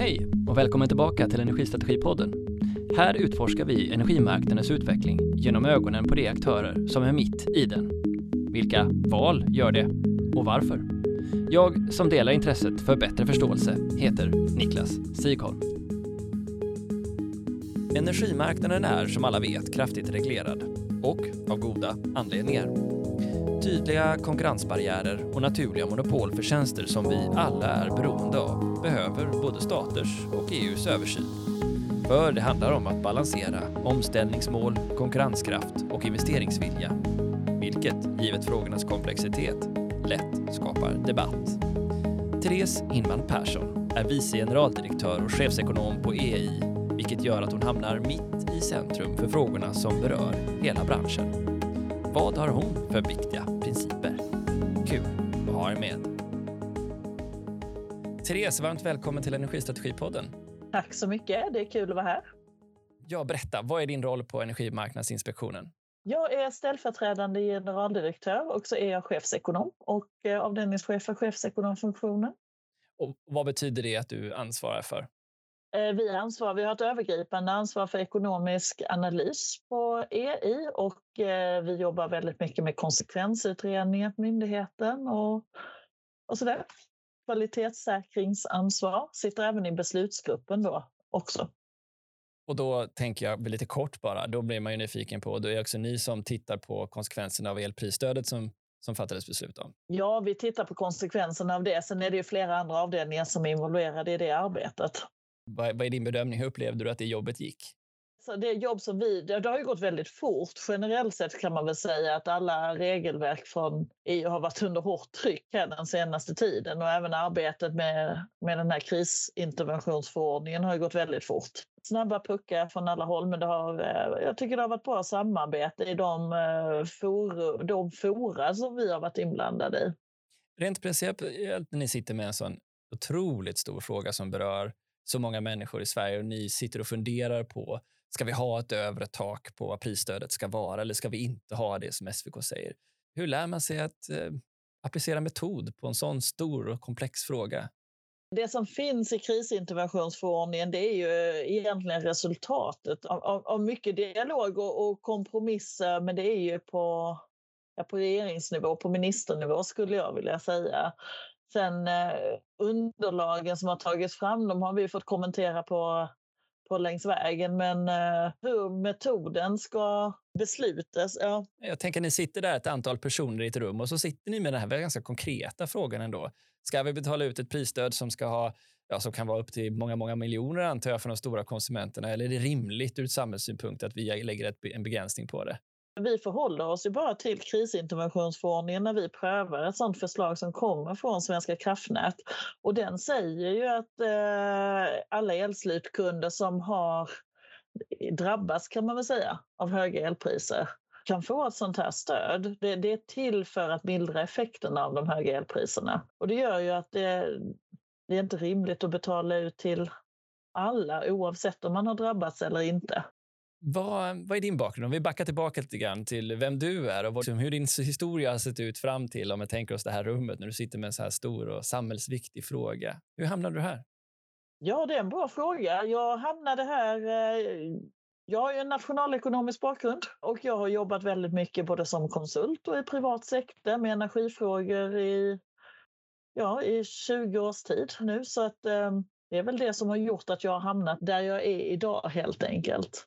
Hej och välkommen tillbaka till Energistrategipodden. Här utforskar vi energimarknadens utveckling genom ögonen på de aktörer som är mitt i den. Vilka val gör det och varför? Jag som delar intresset för bättre förståelse heter Niklas Sigholm. Energimarknaden är som alla vet kraftigt reglerad och av goda anledningar. Tydliga konkurrensbarriärer och naturliga monopol för tjänster som vi alla är beroende av behöver både staters och EUs översyn. För det handlar om att balansera omställningsmål, konkurrenskraft och investeringsvilja, vilket, givet frågornas komplexitet, lätt skapar debatt. Therese Hinman Persson är vice generaldirektör och chefsekonom på EI, vilket gör att hon hamnar mitt i centrum för frågorna som berör hela branschen. Vad har hon för viktiga Therese, varmt välkommen till Energistrategipodden. Tack så mycket. Det är kul att vara här. Ja, berätta, vad är din roll på Energimarknadsinspektionen? Jag är ställföreträdande generaldirektör och så är jag chefsekonom och eh, avdelningschef för chefsekonomfunktionen. Och vad betyder det att du ansvarar för? Eh, vi, ansvar, vi har ett övergripande ansvar för ekonomisk analys på EI och eh, vi jobbar väldigt mycket med konsekvensutredningar på myndigheten och, och sådär. Kvalitetssäkringsansvar, sitter även i beslutsgruppen då också. Och då tänker jag lite kort bara, då blir man ju nyfiken på, är det också ni som tittar på konsekvenserna av elprisstödet som, som fattades beslut om. Ja, vi tittar på konsekvenserna av det. Sen är det ju flera andra avdelningar som är involverade i det arbetet. Vad, vad är din bedömning? Hur upplevde du att det jobbet gick? Så det jobb som vi, det, har ju gått väldigt fort. Generellt sett kan man väl säga att alla regelverk från EU har varit under hårt tryck här den senaste tiden och även arbetet med, med den här krisinterventionsförordningen har ju gått väldigt fort. Snabba puckar från alla håll, men det har, eh, jag tycker det har varit bra samarbete i de, eh, for, de fora som vi har varit inblandade i. Rent principiellt när ni sitter med en sån otroligt stor fråga som berör så många människor i Sverige och ni sitter och funderar på ska vi ha ett övre tak på vad prisstödet ska vara eller ska vi inte ha det som SVK säger? Hur lär man sig att eh, applicera metod på en sån stor och komplex fråga? Det som finns i krisinterventionsförordningen det är ju eh, egentligen resultatet av, av, av mycket dialog och, och, kompromisser, men det är ju på, ja, på regeringsnivå, på ministernivå skulle jag vilja säga. Sen eh, underlagen som har tagits fram, de har vi fått kommentera på, på längs vägen. Men eh, hur metoden ska beslutas, ja. Jag tänker ni sitter där ett antal personer i ett rum och så sitter ni med den här ganska konkreta frågan ändå. Ska vi betala ut ett prisstöd som ska ha ja, som kan vara upp till många, många miljoner antar jag för de stora konsumenterna? Eller är det rimligt ur samhällssynpunkt att vi lägger ett, en begränsning på det? Vi förhåller oss ju bara till krisinterventionsförordningen när vi prövar ett sådant förslag som kommer från Svenska kraftnät. Och den säger ju att eh, alla elslutkunder som har drabbats, kan man väl säga, av höga elpriser kan få ett sånt här stöd. Det, det, är till för att mildra effekterna av de höga elpriserna. Och det gör ju att det, det är inte rimligt att betala ut till alla oavsett om man har drabbats eller inte. Vad, vad är din bakgrund? Om vi backar tillbaka lite grann till vem du är och vad, liksom hur din historia har sett ut fram till, om vi tänker oss det här rummet, när du sitter med en så här stor och samhällsviktig fråga. Hur hamnade du här? Ja, det är en bra fråga. Jag hamnade här eh, jag har en nationalekonomisk bakgrund och jag har jobbat väldigt mycket både som konsult och i privat sektor med energifrågor i, ja, i 20 års tid nu. Så att, eh, det är väl det som har gjort att jag har hamnat där jag är idag helt enkelt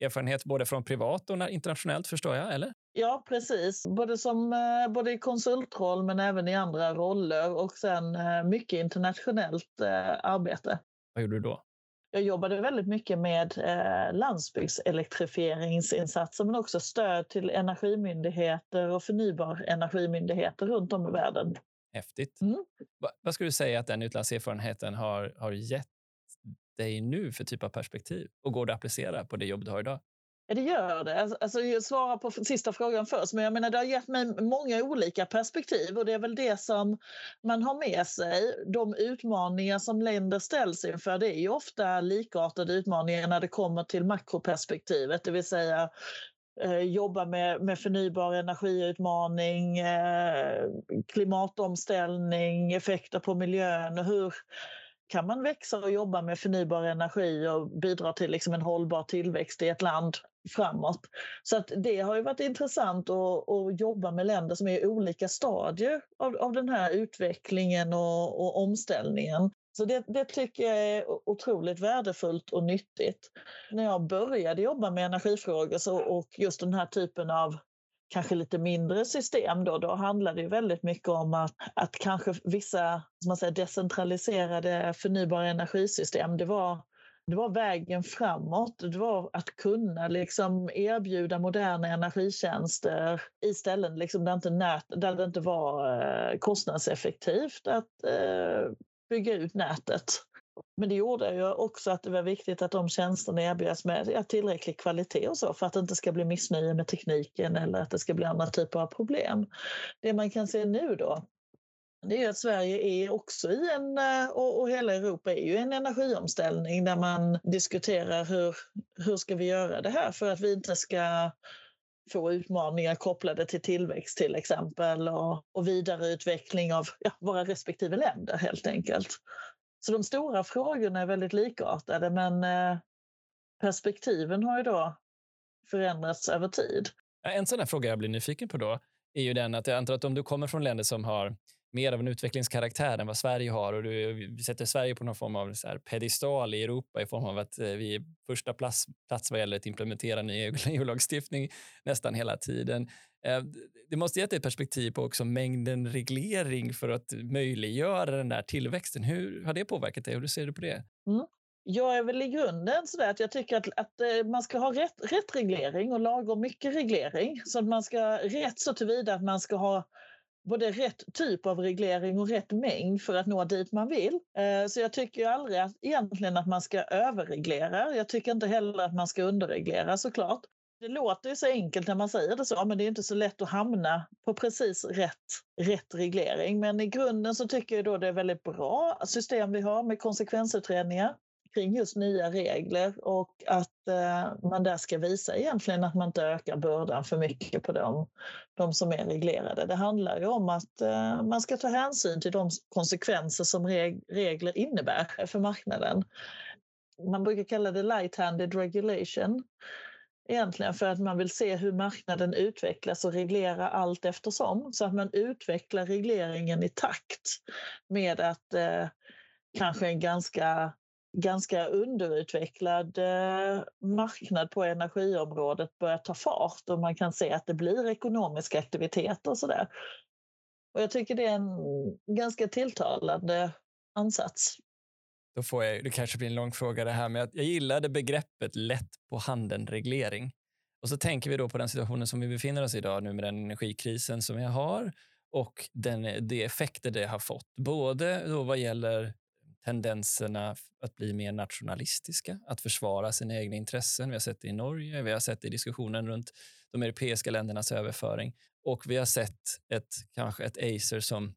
erfarenhet både från privat och internationellt förstår jag, eller? Ja, precis. Både, som, eh, både i konsultroll men även i andra roller och sen eh, mycket internationellt eh, arbete. Vad gjorde du då? Jag jobbade väldigt mycket med landsbygdselektrifieringsinsatser men också stöd till energimyndigheter och förnybar energimyndigheter runt om i världen. Häftigt. Mm. vad skulle du säga att den utlandserfarenheten har, har gett dig nu för typ av perspektiv? Och går det att applicera på det jobb du har idag? Ja, det gör det. Alltså, alltså jag svarar på sista frågan först, men jag menar, det har gett mig många olika perspektiv och det är väl det som man har med sig. De utmaningar som länder ställs inför, det är ju ofta likartade utmaningar när det kommer till makroperspektivet, det vill säga eh, jobba med, med förnybar energiutmaning, eh, klimatomställning, effekter på miljön och hur kan man växa och jobba med förnybar energi och bidra till liksom en hållbar tillväxt i ett land framåt. Så att det har ju varit intressant att, att jobba med länder som är i olika stadier av, av den här utvecklingen och, och omställningen. Så det, det, tycker jag är otroligt värdefullt och nyttigt. När jag började jobba med energifrågor så, och just den här typen av kanske lite mindre system då, då handlar det ju väldigt mycket om att, att kanske vissa som man säger, decentraliserade förnybara energisystem, det var, det var vägen framåt. Det var att kunna liksom erbjuda moderna energitjänster i ställen liksom där, inte nät, där det inte var eh, kostnadseffektivt att eh, bygga ut nätet. Men det gjorde ju också att det var viktigt att de tjänsterna erbjöds med tillräcklig kvalitet och så för att det inte ska bli missnöje med tekniken eller att det ska bli andra typer av problem. Det man kan se nu då, det är att Sverige är också i en, eh, och, hela Europa är ju en energiomställning där man diskuterar hur, hur ska vi göra det här för att vi inte ska få utmaningar kopplade till tillväxt till exempel och, och vidareutveckling av ja, våra respektive länder helt enkelt. Så de stora frågorna är väldigt likartade men eh, perspektiven har ju då förändrats över tid. En sån här fråga jag blir nyfiken på då är ju den att jag antar att om du kommer från länder som har mer av en utvecklingskaraktär än vad Sverige har och du sätter Sverige på någon form av så här pedestal i Europa i form av att eh, vi är första plats, plats vad gäller att implementera ny EU-lagstiftning nästan hela tiden. Eh, det måste ge ett perspektiv på också mängden reglering för att möjliggöra den där tillväxten. Hur har det påverkat dig? Hur ser du på det? Mm. Jag är väl i grunden så att jag tycker att, att eh, man ska ha rätt, rätt reglering och lagom mycket reglering. Så att man ska rätt så tillvida att man ska ha både rätt typ av reglering och rätt mängd för att nå dit man vill. Eh, så jag tycker aldrig att, egentligen att man ska överreglera. Jag tycker inte heller att man ska underreglera såklart. Det låter ju så enkelt när man säger det så, men det är inte så lätt att hamna på precis rätt, rätt reglering. Men i grunden så tycker jag då det är väldigt bra system vi har med konsekvensutredningar kring just nya regler och att eh, man där ska visa egentligen att man inte ökar bördan för mycket på dem, de som är reglerade. Det handlar ju om att eh, man ska ta hänsyn till de konsekvenser som reg regler innebär för marknaden. Man brukar kalla det light-handed regulation egentligen för att man vill se hur marknaden utvecklas och reglera allt eftersom så att man utvecklar regleringen i takt med att eh, kanske en ganska ganska underutvecklad eh, marknad på energiområdet börjar ta fart och man kan se att det blir ekonomisk aktivitet och sådär. Och jag tycker det är en ganska tilltalande ansats. Då får jag, det kanske blir en lång fråga det här, men jag gillade begreppet lätt på handen-reglering. Och så tänker vi då på den situationen som vi befinner oss i idag nu med den energikrisen som vi har och den, de effekter det har fått. Både då vad gäller tendenserna att bli mer nationalistiska, att försvara sina egna intressen. Vi har sett det i Norge, vi har sett det i diskussionen runt de europeiska ländernas överföring och vi har sett ett, kanske ett Acer som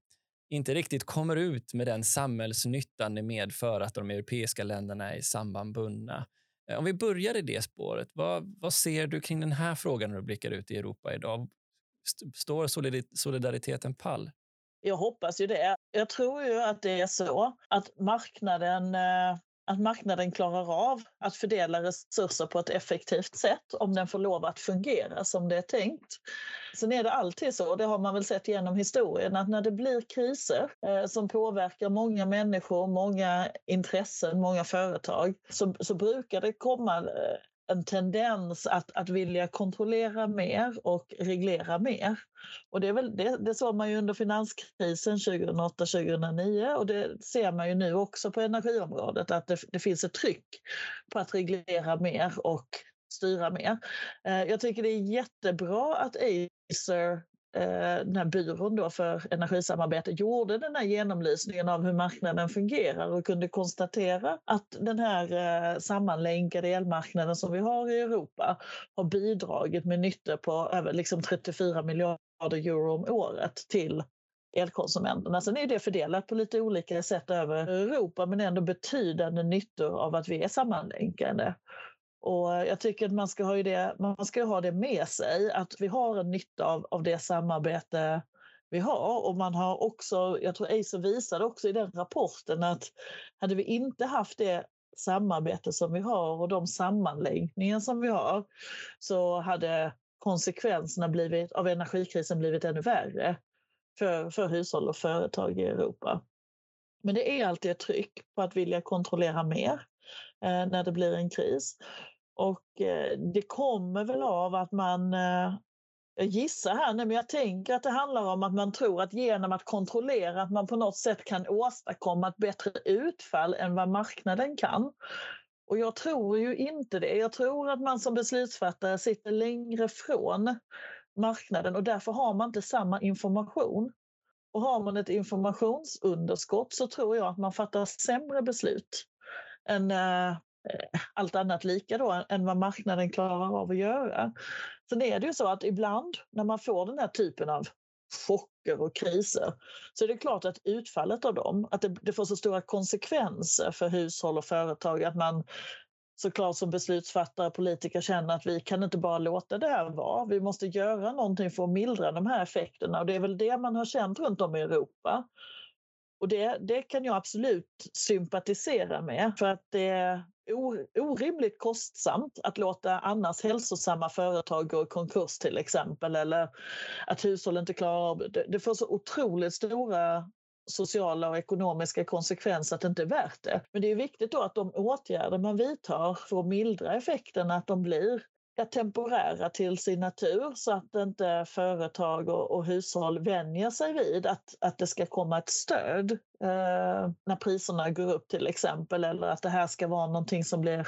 inte riktigt kommer ut med den samhällsnyttan det medför att de europeiska länderna är sammanbundna. Eh, om vi börjar i det spåret, vad, vad ser du kring den här frågan när du blickar ut i Europa idag? Står solidariteten pall? Jag hoppas ju det. Jag tror ju att det är så att marknaden, eh, att marknaden klarar av att fördela resurser på ett effektivt sätt om den får lov att fungera som det är tänkt. Sen är det alltid så, och det har man väl sett genom historien, att när det blir kriser eh, som påverkar många människor, många intressen, många företag, så, så brukar det komma eh, en tendens att, att vilja kontrollera mer och reglera mer. Och det, är väl, det, det såg man ju under finanskrisen 2008-2009 och det ser man ju nu också på energiområdet att det, det finns ett tryck på att reglera mer och styra mer. Eh, jag tycker det är jättebra att Acer Eh, den här byrån då för energisamarbete gjorde den här genomlysningen av hur marknaden fungerar och kunde konstatera att den här eh, sammanlänkade elmarknaden som vi har i Europa har bidragit med nytta på över liksom 34 miljarder euro om året till elkonsumenterna. Sen är det fördelat på lite olika sätt över Europa men ändå betydande nyttor av att vi är sammanlänkade. Och jag tycker att man ska ha det, man ska ha det med sig, att vi har en nytta av, av det samarbete vi har. Och man har också, jag tror Acer visade också i den rapporten att hade vi inte haft det samarbete som vi har och de sammanlänkningar som vi har så hade konsekvenserna blivit, av energikrisen blivit ännu värre för, för hushåll och företag i Europa. Men det är alltid ett tryck på att vilja kontrollera mer eh, när det blir en kris. Och eh, det kommer väl av att man eh, jag gissar här nu, men jag tänker att det handlar om att man tror att genom att kontrollera att man på något sätt kan åstadkomma ett bättre utfall än vad marknaden kan. Och jag tror ju inte det. Jag tror att man som beslutsfattare sitter längre från marknaden och därför har man inte samma information. Och har man ett informationsunderskott så tror jag att man fattar sämre beslut än eh, Eh, allt annat lika då, än vad marknaden klarar av att göra. Sen är det ju så att ibland när man får den här typen av chocker och kriser så är det klart att utfallet av dem, att det, det får så stora konsekvenser för hushåll och företag att man såklart som beslutsfattare och politiker känner att vi kan inte bara låta det här vara. Vi måste göra någonting för att mildra de här effekterna och det är väl det man har känt runt om i Europa. Och det, det kan jag absolut sympatisera med för att det är orimligt kostsamt att låta annars hälsosamma företag gå i konkurs till exempel eller att hushåll inte klarar av det. Det får så otroligt stora sociala och ekonomiska konsekvenser att det inte är värt det. Men det är viktigt då att de åtgärder man vidtar för att mildra effekterna att de blir ja, temporära till sin natur så att inte företag och, och hushåll vänjer sig vid att, att det ska komma ett stöd eh, när priserna går upp till exempel eller att det här ska vara någonting som blir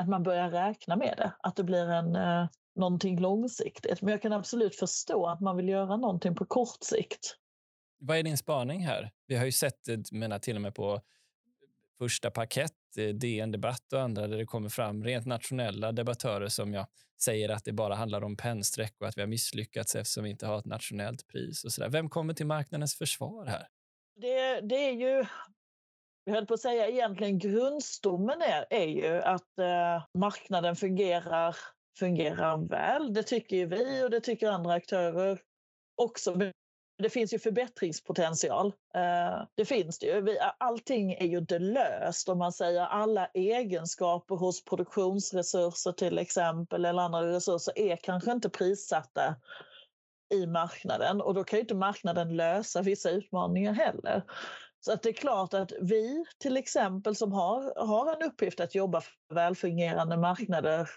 att man börjar räkna med det, att det blir en, eh, någonting långsiktigt. Men jag kan absolut förstå att man vill göra någonting på kort sikt. Vad är din spaning här? Vi har ju sett menar, till och med på första parkett, eh, DN Debatt och andra där det kommer fram rent nationella debattörer som jag säger att det bara handlar om pennstreck och att vi har misslyckats eftersom vi inte har ett nationellt pris och så där. Vem kommer till marknadens försvar här? Det, det är ju, jag höll på att säga egentligen grundstommen är, är ju att eh, marknaden fungerar, fungerar väl. Det tycker ju vi och det tycker andra aktörer också det finns ju förbättringspotential. Eh, det finns det ju. Allting är ju inte löst om man säger alla egenskaper hos produktionsresurser till exempel eller andra resurser är kanske inte prissatta i marknaden och då kan ju inte marknaden lösa vissa utmaningar heller. Så att det är klart att vi till exempel som har, har en uppgift att jobba för välfungerande marknader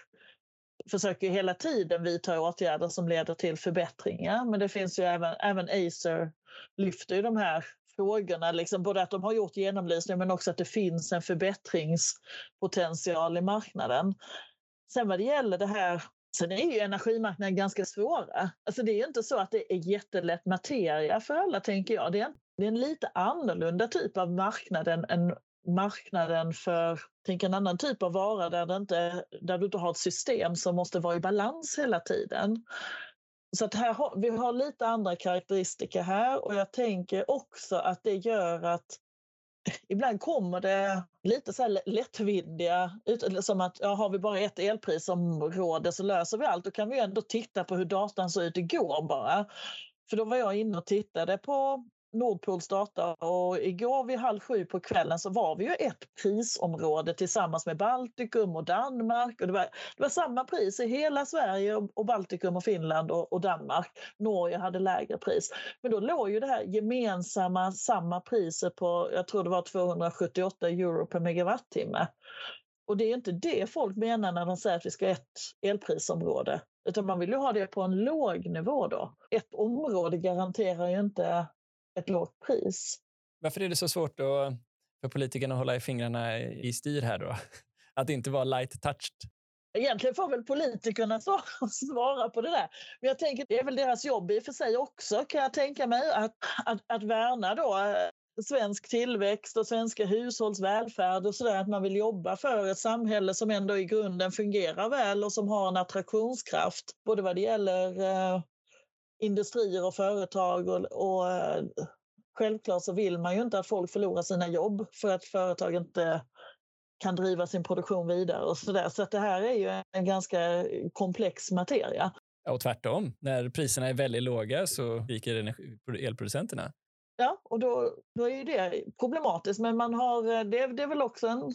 försöker hela tiden vidta åtgärder som leder till förbättringar. Men det finns ju även, även Acer lyfter ju de här frågorna, liksom både att de har gjort genomlysning men också att det finns en förbättringspotential i marknaden. Sen vad det gäller det här Sen är ju energimarknaden ganska svåra. Alltså det är inte så att det är jättelätt materia för alla, tänker jag. Det är, en, det är en lite annorlunda typ av marknad än, än marknaden för tänk en annan typ av vara där, det inte, där du inte har ett system som måste vara i balans hela tiden. Så att här har, vi har lite andra karaktäristika här och jag tänker också att det gör att ibland kommer det lite så här lättvindiga, som att ja, har vi bara ett elprisområde så löser vi allt. Då kan vi ändå titta på hur datan såg ut igår bara. För då var jag inne och tittade på Nordpols data och igår vid halv sju på kvällen så var vi ju ett prisområde tillsammans med Baltikum och Danmark. Och det, var, det var samma pris i hela Sverige och Baltikum och Finland och, och, Danmark. Norge hade lägre pris. Men då låg ju det här gemensamma samma priset på, jag tror det var 278 euro per megawattimme. Och det är inte det folk menar när de säger att vi ska ha ett elprisområde. Utan man vill ju ha det på en låg nivå då. Ett område garanterar ju inte ett lågt pris. Varför är det så svårt att, för politikerna att hålla i fingrarna i styr här då? Att inte vara light touched? Egentligen får väl politikerna svara på det där. Men jag tänker det är väl deras jobb i och för sig också kan jag tänka mig att, att, att värna då eh, svensk tillväxt och svenska hushålls välfärd och sådär. Att man vill jobba för ett samhälle som ändå i grunden fungerar väl och som har en attraktionskraft. Både vad det gäller eh, industrier och företag och, och eh, självklart så vill man ju inte att folk förlorar sina jobb för att företag inte kan driva sin produktion vidare och så där. Så att det här är ju en ganska komplex materia. Och tvärtom, när priserna är väldigt låga så viker elproducenterna. Ja, och då, då är det problematiskt. Men man har, det, det är väl också en,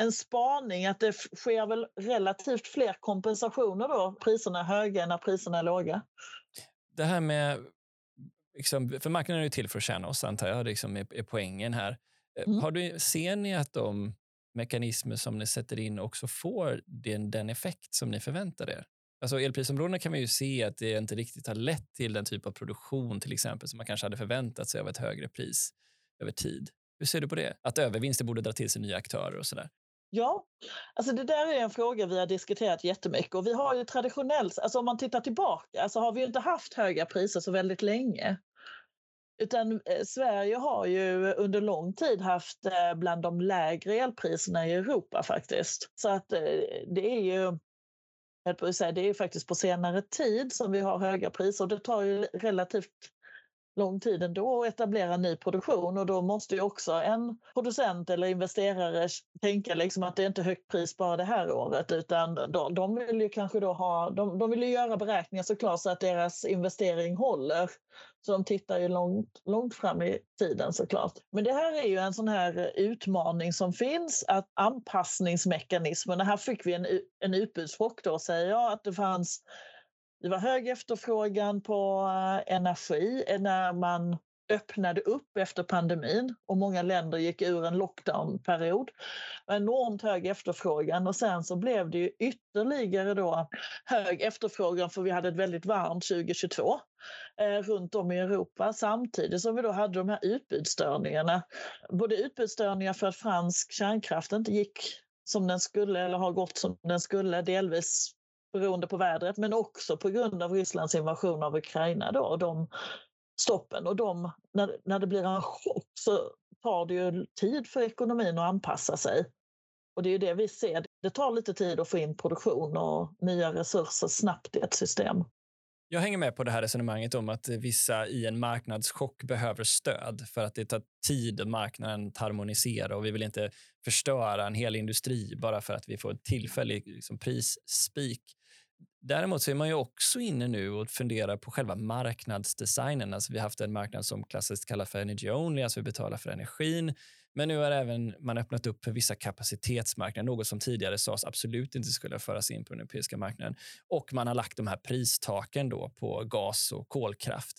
en spaning att det sker väl relativt fler kompensationer då priserna är höga än när priserna är låga. Det här med, liksom, för marknaden är ju till för att tjäna oss antar jag, liksom är, är poängen här. Eh, mm. Har du, ser ni att de mekanismer som ni sätter in också får den, den effekt som ni förväntar er? Alltså elprisområdena kan man ju se att det inte riktigt har lett till den typ av produktion till exempel som man kanske hade förväntat sig av ett högre pris över tid. Hur ser du på det? Att övervinster borde dra till sig nya aktörer och sådär? Ja, alltså det där är en fråga vi har diskuterat jättemycket och vi har ju traditionellt, alltså om man tittar tillbaka så har vi inte haft höga priser så väldigt länge. Utan eh, Sverige har ju under lång tid haft eh, bland de lägre elpriserna i Europa faktiskt. Så att eh, det är ju det är faktiskt på senare tid som vi har höga priser och det tar ju relativt lång tid ändå att etablera ny produktion och då måste ju också en producent eller investerare tänka liksom att det är inte högt pris bara det här året utan de, de vill ju kanske då ha, de, de vill ju göra beräkningar såklart så att deras investering håller. Så de tittar ju långt, långt fram i tiden såklart. Men det här är ju en sån här utmaning som finns, att anpassningsmekanismerna, här fick vi en, en utbudschock då säger jag, att det fanns det var hög efterfrågan på eh, energi eh, när man öppnade upp efter pandemin och många länder gick ur en lockdownperiod. Enormt hög efterfrågan och sen så blev det ju ytterligare då hög efterfrågan för vi hade ett väldigt varmt 2022 eh, runt om i Europa samtidigt som vi då hade de här utbudsstörningarna. Både utbudsstörningar för att fransk kärnkraft inte gick som den skulle eller har gått som den skulle, delvis beroende på vädret men också på grund av Rysslands invasion av Ukraina då, och de stoppen. Och de, när, när det blir en chock så tar det ju tid för ekonomin att anpassa sig. Och det är det vi ser. Det tar lite tid att få in produktion och nya resurser snabbt i ett system. Jag hänger med på det här resonemanget om att vissa i en marknadschock behöver stöd för att det tar tid marknaden att harmonisera och vi vill inte förstöra en hel industri bara för att vi får en tillfällig liksom, prisspik. Däremot så är man ju också inne nu och funderar på själva marknadsdesignen. Alltså vi har haft en marknad som klassiskt kallas för energy only, alltså vi betalar för energin. Men nu har även man öppnat upp för vissa kapacitetsmarknader, något som tidigare sades absolut inte skulle föras in på den europeiska marknaden. Och man har lagt de här pristaken då på gas och kolkraft.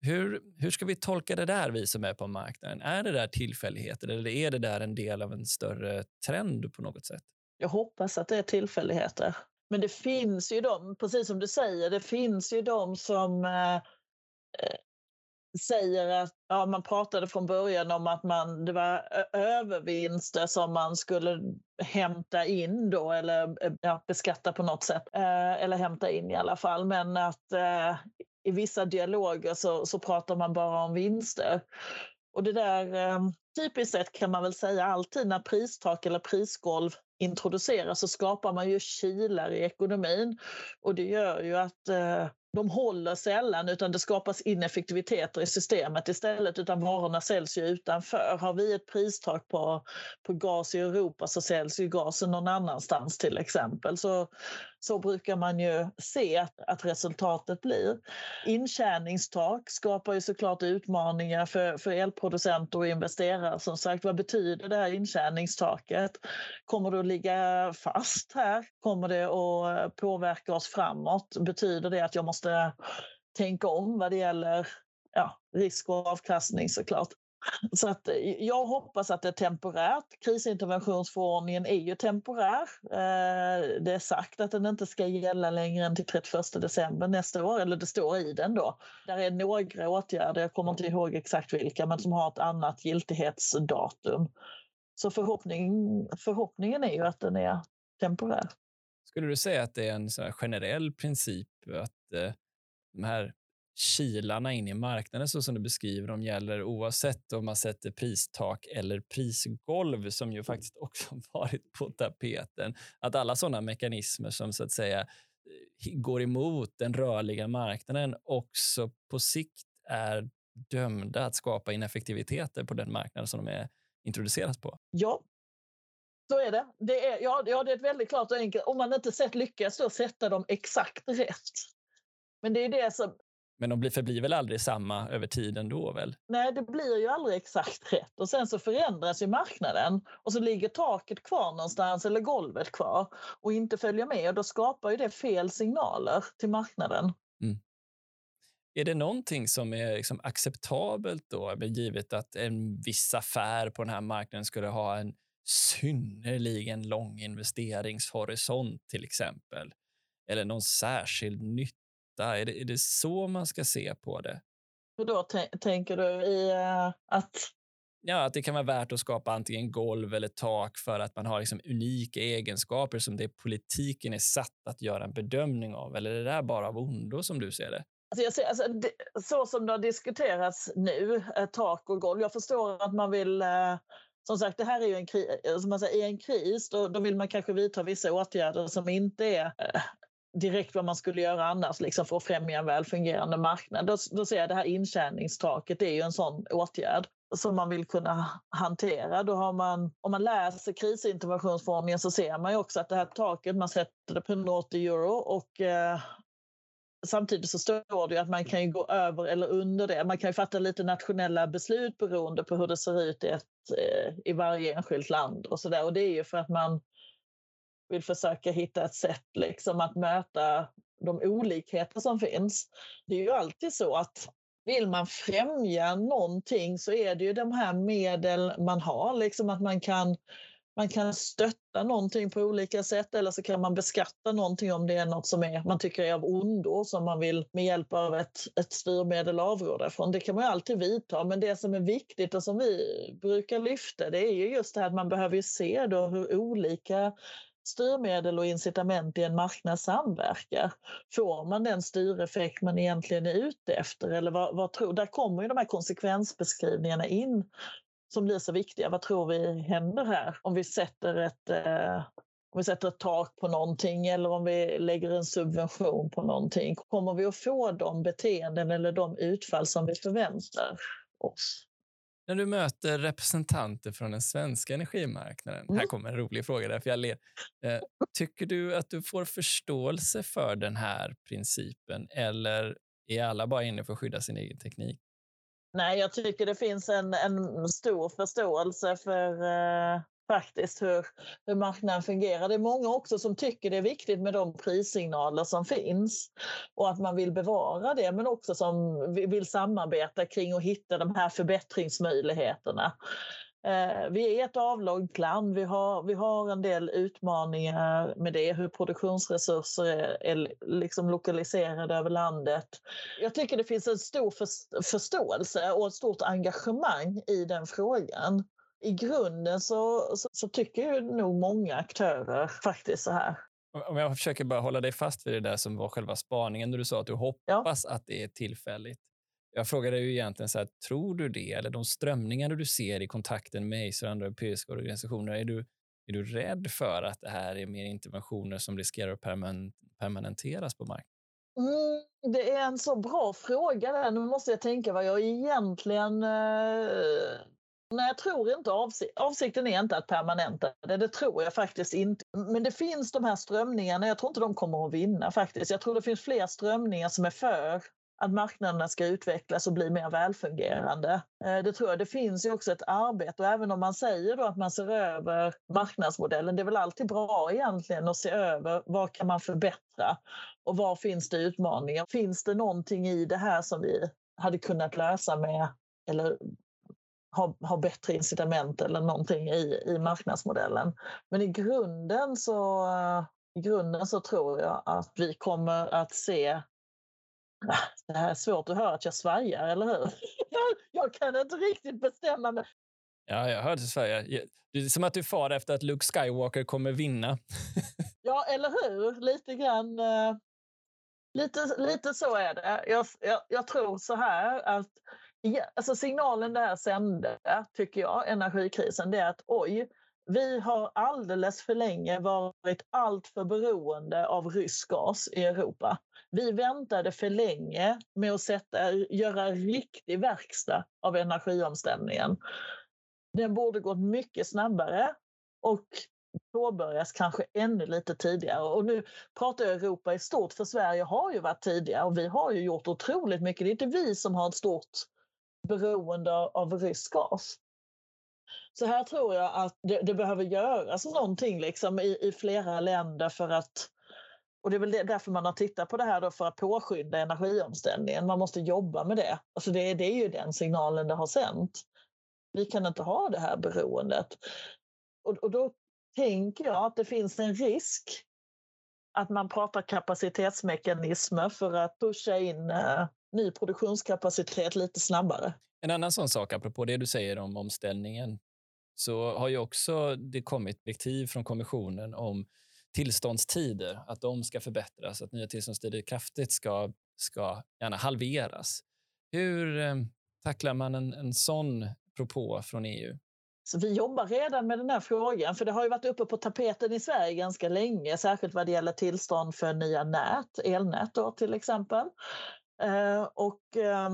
Hur, hur ska vi tolka det där, vi som är på marknaden? Är det där tillfälligheter eller är det där en del av en större trend på något sätt? Jag hoppas att det är tillfälligheter. Men det finns ju de, precis som du säger, det finns ju de som eh, eh, säger att ja, man pratade från början om att man, det var övervinster som man skulle hämta in då eller eh, ja, beskatta på något sätt. Eh, eller hämta in i alla fall. Men att eh, i vissa dialoger så, så pratar man bara om vinster. Och det där, eh, typiskt sett kan man väl säga alltid när pristak eller prisgolv introduceras så skapar man ju kilar i ekonomin och det gör ju att eh, de håller sällan utan det skapas ineffektiviteter i systemet istället utan varorna säljs ju utanför. Har vi ett pristak på, på gas i Europa så säljs ju gasen någon annanstans till exempel. Så, så brukar man ju se att, att resultatet blir. Intjäningstak skapar ju såklart utmaningar för, för elproducenter och investerare. Som sagt, vad betyder det här intjäningstaket? Kommer det att ligga fast här? Kommer det att påverka oss framåt? Betyder det att jag måste tänka om vad det gäller ja, risk och avkastning såklart? Så att eh, jag hoppas att det är temporärt. Krisinterventionsförordningen är ju temporär. Eh, det är sagt att den inte ska gälla längre än till 31 december nästa år, eller det står i den då. Där är några åtgärder, jag kommer inte ihåg exakt vilka, men som har ett annat giltighetsdatum. Så förhoppning, förhoppningen är ju att den är temporär. Skulle du säga att det är en generell princip att eh, de här kilarna in i marknaden så som du beskriver dem gäller oavsett om man sätter pristak eller prisgolv som ju faktiskt också varit på tapeten. Att alla sådana mekanismer som så att säga eh, går emot den rörliga marknaden också på sikt är dömda att skapa ineffektiviteter på den marknad som de är introduceras på. Ja, så är det. Det är, ja, ja, det är ett väldigt klart och enkelt. Om man inte sett, lyckas då sätta dem exakt rätt Men det är det som... Men de förblir väl aldrig samma över tiden då väl? Nej, det blir ju aldrig exakt rätt. Och sen så förändras ju marknaden och så ligger taket kvar någonstans eller golvet kvar och inte följer med och då skapar ju det fel signaler till marknaden. Mm. Är det någonting som är liksom acceptabelt då, givet att en viss affär på den här marknaden skulle ha en synnerligen lång investeringshorisont till exempel? Eller någon särskild nytta? Är det, är det så man ska se på det? Hur då tänker du i uh, att Ja, att det kan vara värt att skapa antingen golv eller tak för att man har liksom unika egenskaper som det politiken är satt att göra en bedömning av. Eller är det där bara av ondo som du ser det? Alltså jag ser, alltså, det, så som det har diskuterats nu, eh, tak och golv. Jag förstår att man vill eh, som sagt, det här är ju en kris. Eh, som man säger, en kris då, då vill man kanske vidta vissa åtgärder som inte är eh, direkt vad man skulle göra annars liksom för att främja en väl fungerande marknad. Då, då ser jag det här intjäningstaket, det är ju en sån åtgärd som man vill kunna hantera. Då har man, om man läser krisinterventionsförordningen så ser man ju också att det här taket, man sätter det på 180 euro och eh, samtidigt så står det ju att man kan gå över eller under det. Man kan ju fatta lite nationella beslut beroende på hur det ser ut i, ett, eh, i varje enskilt land och så där. Och det är ju för att man vill försöka hitta ett sätt liksom att möta de olikheter som finns. Det är ju alltid så att vill man främja någonting så är det ju de här medel man har, liksom att man kan man kan stötta någonting på olika sätt eller så kan man beskatta någonting om det är något som är, man tycker är av ondo som man vill med hjälp av ett, ett styrmedel avråda från. Det kan man ju alltid vidta, men det som är viktigt och som vi brukar lyfta det är ju just det här att man behöver se då hur olika styrmedel och incitament i en marknad samverkar. Får man den styreffekt man egentligen är ute efter? Eller vad, vad tror, där kommer ju de här konsekvensbeskrivningarna in som blir så viktiga. Vad tror vi händer här om vi sätter ett, eh, om vi sätter ett tak på någonting eller om vi lägger en subvention på någonting? Kommer vi att få de beteenden eller de utfall som vi förväntar oss? När du möter representanter från den svenska energimarknaden, mm. här kommer en rolig fråga där, för jag ler. Eh, tycker du att du får förståelse för den här principen eller är alla bara inne för att skydda sin egen teknik? Nej, jag tycker det finns en, en stor förståelse för eh, faktiskt hur, hur marknaden fungerar. Det är många också som tycker det är viktigt med de prissignaler som finns och att man vill bevara det, men också som vill samarbeta kring att hitta de här förbättringsmöjligheterna. Eh, vi är ett avlångt land. Vi har, vi har en del utmaningar med det, hur produktionsresurser är, är liksom lokaliserade över landet. Jag tycker det finns en stor förståelse och ett stort engagemang i den frågan. I grunden så, så, så tycker ju nog många aktörer faktiskt så här. Om jag försöker bara hålla dig fast vid det där som var själva spaningen, när du sa att du hoppas ja. att det är tillfälligt. Jag frågade ju egentligen så här, tror du det? Eller de strömningar du ser i kontakten med Acer och andra europeiska organisationer, är du, är du rädd för att det här är mer interventioner som riskerar att permanent, permanenteras på marknaden? Mm, det är en så bra fråga. Där. Nu måste jag tänka vad jag egentligen... Eh... Nej, jag tror inte avsik avsikten är inte att permanenta det. Det tror jag faktiskt inte. Men det finns de här strömningarna. Jag tror inte de kommer att vinna faktiskt. Jag tror det finns fler strömningar som är för att marknaderna ska utvecklas och bli mer välfungerande. Eh, det tror jag. Det finns ju också ett arbete och även om man säger då att man ser över marknadsmodellen, det är väl alltid bra egentligen att se över vad kan man förbättra och var finns det utmaningar? Finns det någonting i det här som vi hade kunnat lösa med eller ha, ha bättre incitament eller någonting i, i marknadsmodellen. Men i grunden så i grunden så tror jag att vi kommer att se det här är svårt att höra att jag svajar, eller hur? Jag, kan inte riktigt bestämma mig. Ja, jag hörde svaja. Det är som att du far efter att Luke Skywalker kommer vinna. ja, eller hur? Lite grann. Uh, lite, lite så är det. Jag, jag, jag tror så här att alltså signalen det här sände, tycker jag, energikrisen, det är att oj, vi har alldeles för länge varit alltför beroende av rysk gas i Europa. Vi väntade för länge med att sätta, göra riktig verkstad av energiomställningen. Den borde gått mycket snabbare och påbörjas kanske ännu lite tidigare. Och nu pratar jag Europa i stort, för Sverige har ju varit tidigare och vi har ju gjort otroligt mycket. Det är inte vi som har ett stort beroende av rysk gas. Så här tror jag att det, det behöver göras någonting liksom i, i, flera länder för att och det är väl därför man har tittat på det här då för att påskynda energiomställningen. Man måste jobba med det. Alltså det, det är ju den signalen det har sänt. Vi kan inte ha det här beroendet. Och, och då tänker jag att det finns en risk att man pratar kapacitetsmekanismer för att pusha in eh, ny produktionskapacitet lite snabbare. En annan sån sak, apropå det du säger om omställningen, så har ju också det kommit direktiv från kommissionen om tillståndstider, att de ska förbättras, att nya tillståndstider kraftigt ska, ska gärna halveras. Hur eh, tacklar man en, en sån propå från EU? Så vi jobbar redan med den här frågan, för det har ju varit uppe på tapeten i Sverige ganska länge, särskilt vad det gäller tillstånd för nya nät, elnät då till exempel. Eh, och eh,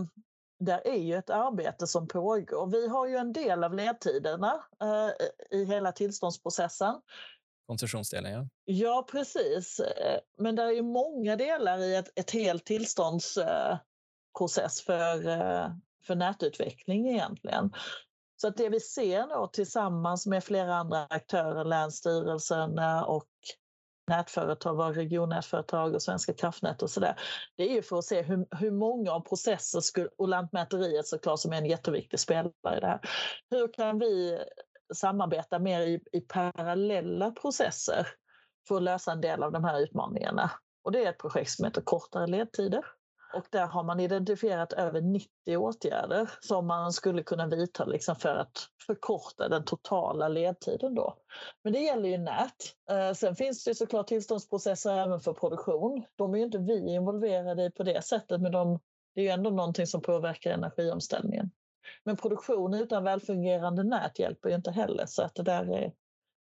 där är ju ett arbete som pågår. Vi har ju en del av ledtiderna eh, i hela tillståndsprocessen. Koncessionsdelen, ja. Ja, precis. Eh, men det är ju många delar i ett, ett helt tillståndsprocess för, för nätutveckling egentligen. Så att det vi ser då tillsammans med flera andra aktörer, Länsstyrelsen och nätföretag, våra regionnätföretag och Svenska kraftnät och sådär. Det är ju för att se hur, hur många av processer skulle, och Lantmäteriet såklart som är en jätteviktig spelare i det här. Hur kan vi samarbeta mer i, i parallella processer för att lösa en del av de här utmaningarna? Och det är ett projekt som heter Kortare ledtider. Och där har man identifierat över 90 åtgärder som man skulle kunna vidta liksom för att förkorta den totala ledtiden. Då. Men det gäller ju nät. Eh, sen finns det såklart tillståndsprocesser även för produktion. De är ju inte vi involverade i på det sättet, men de, det är ju ändå någonting som påverkar energiomställningen. Men produktion utan välfungerande nät hjälper ju inte heller, så att det där är,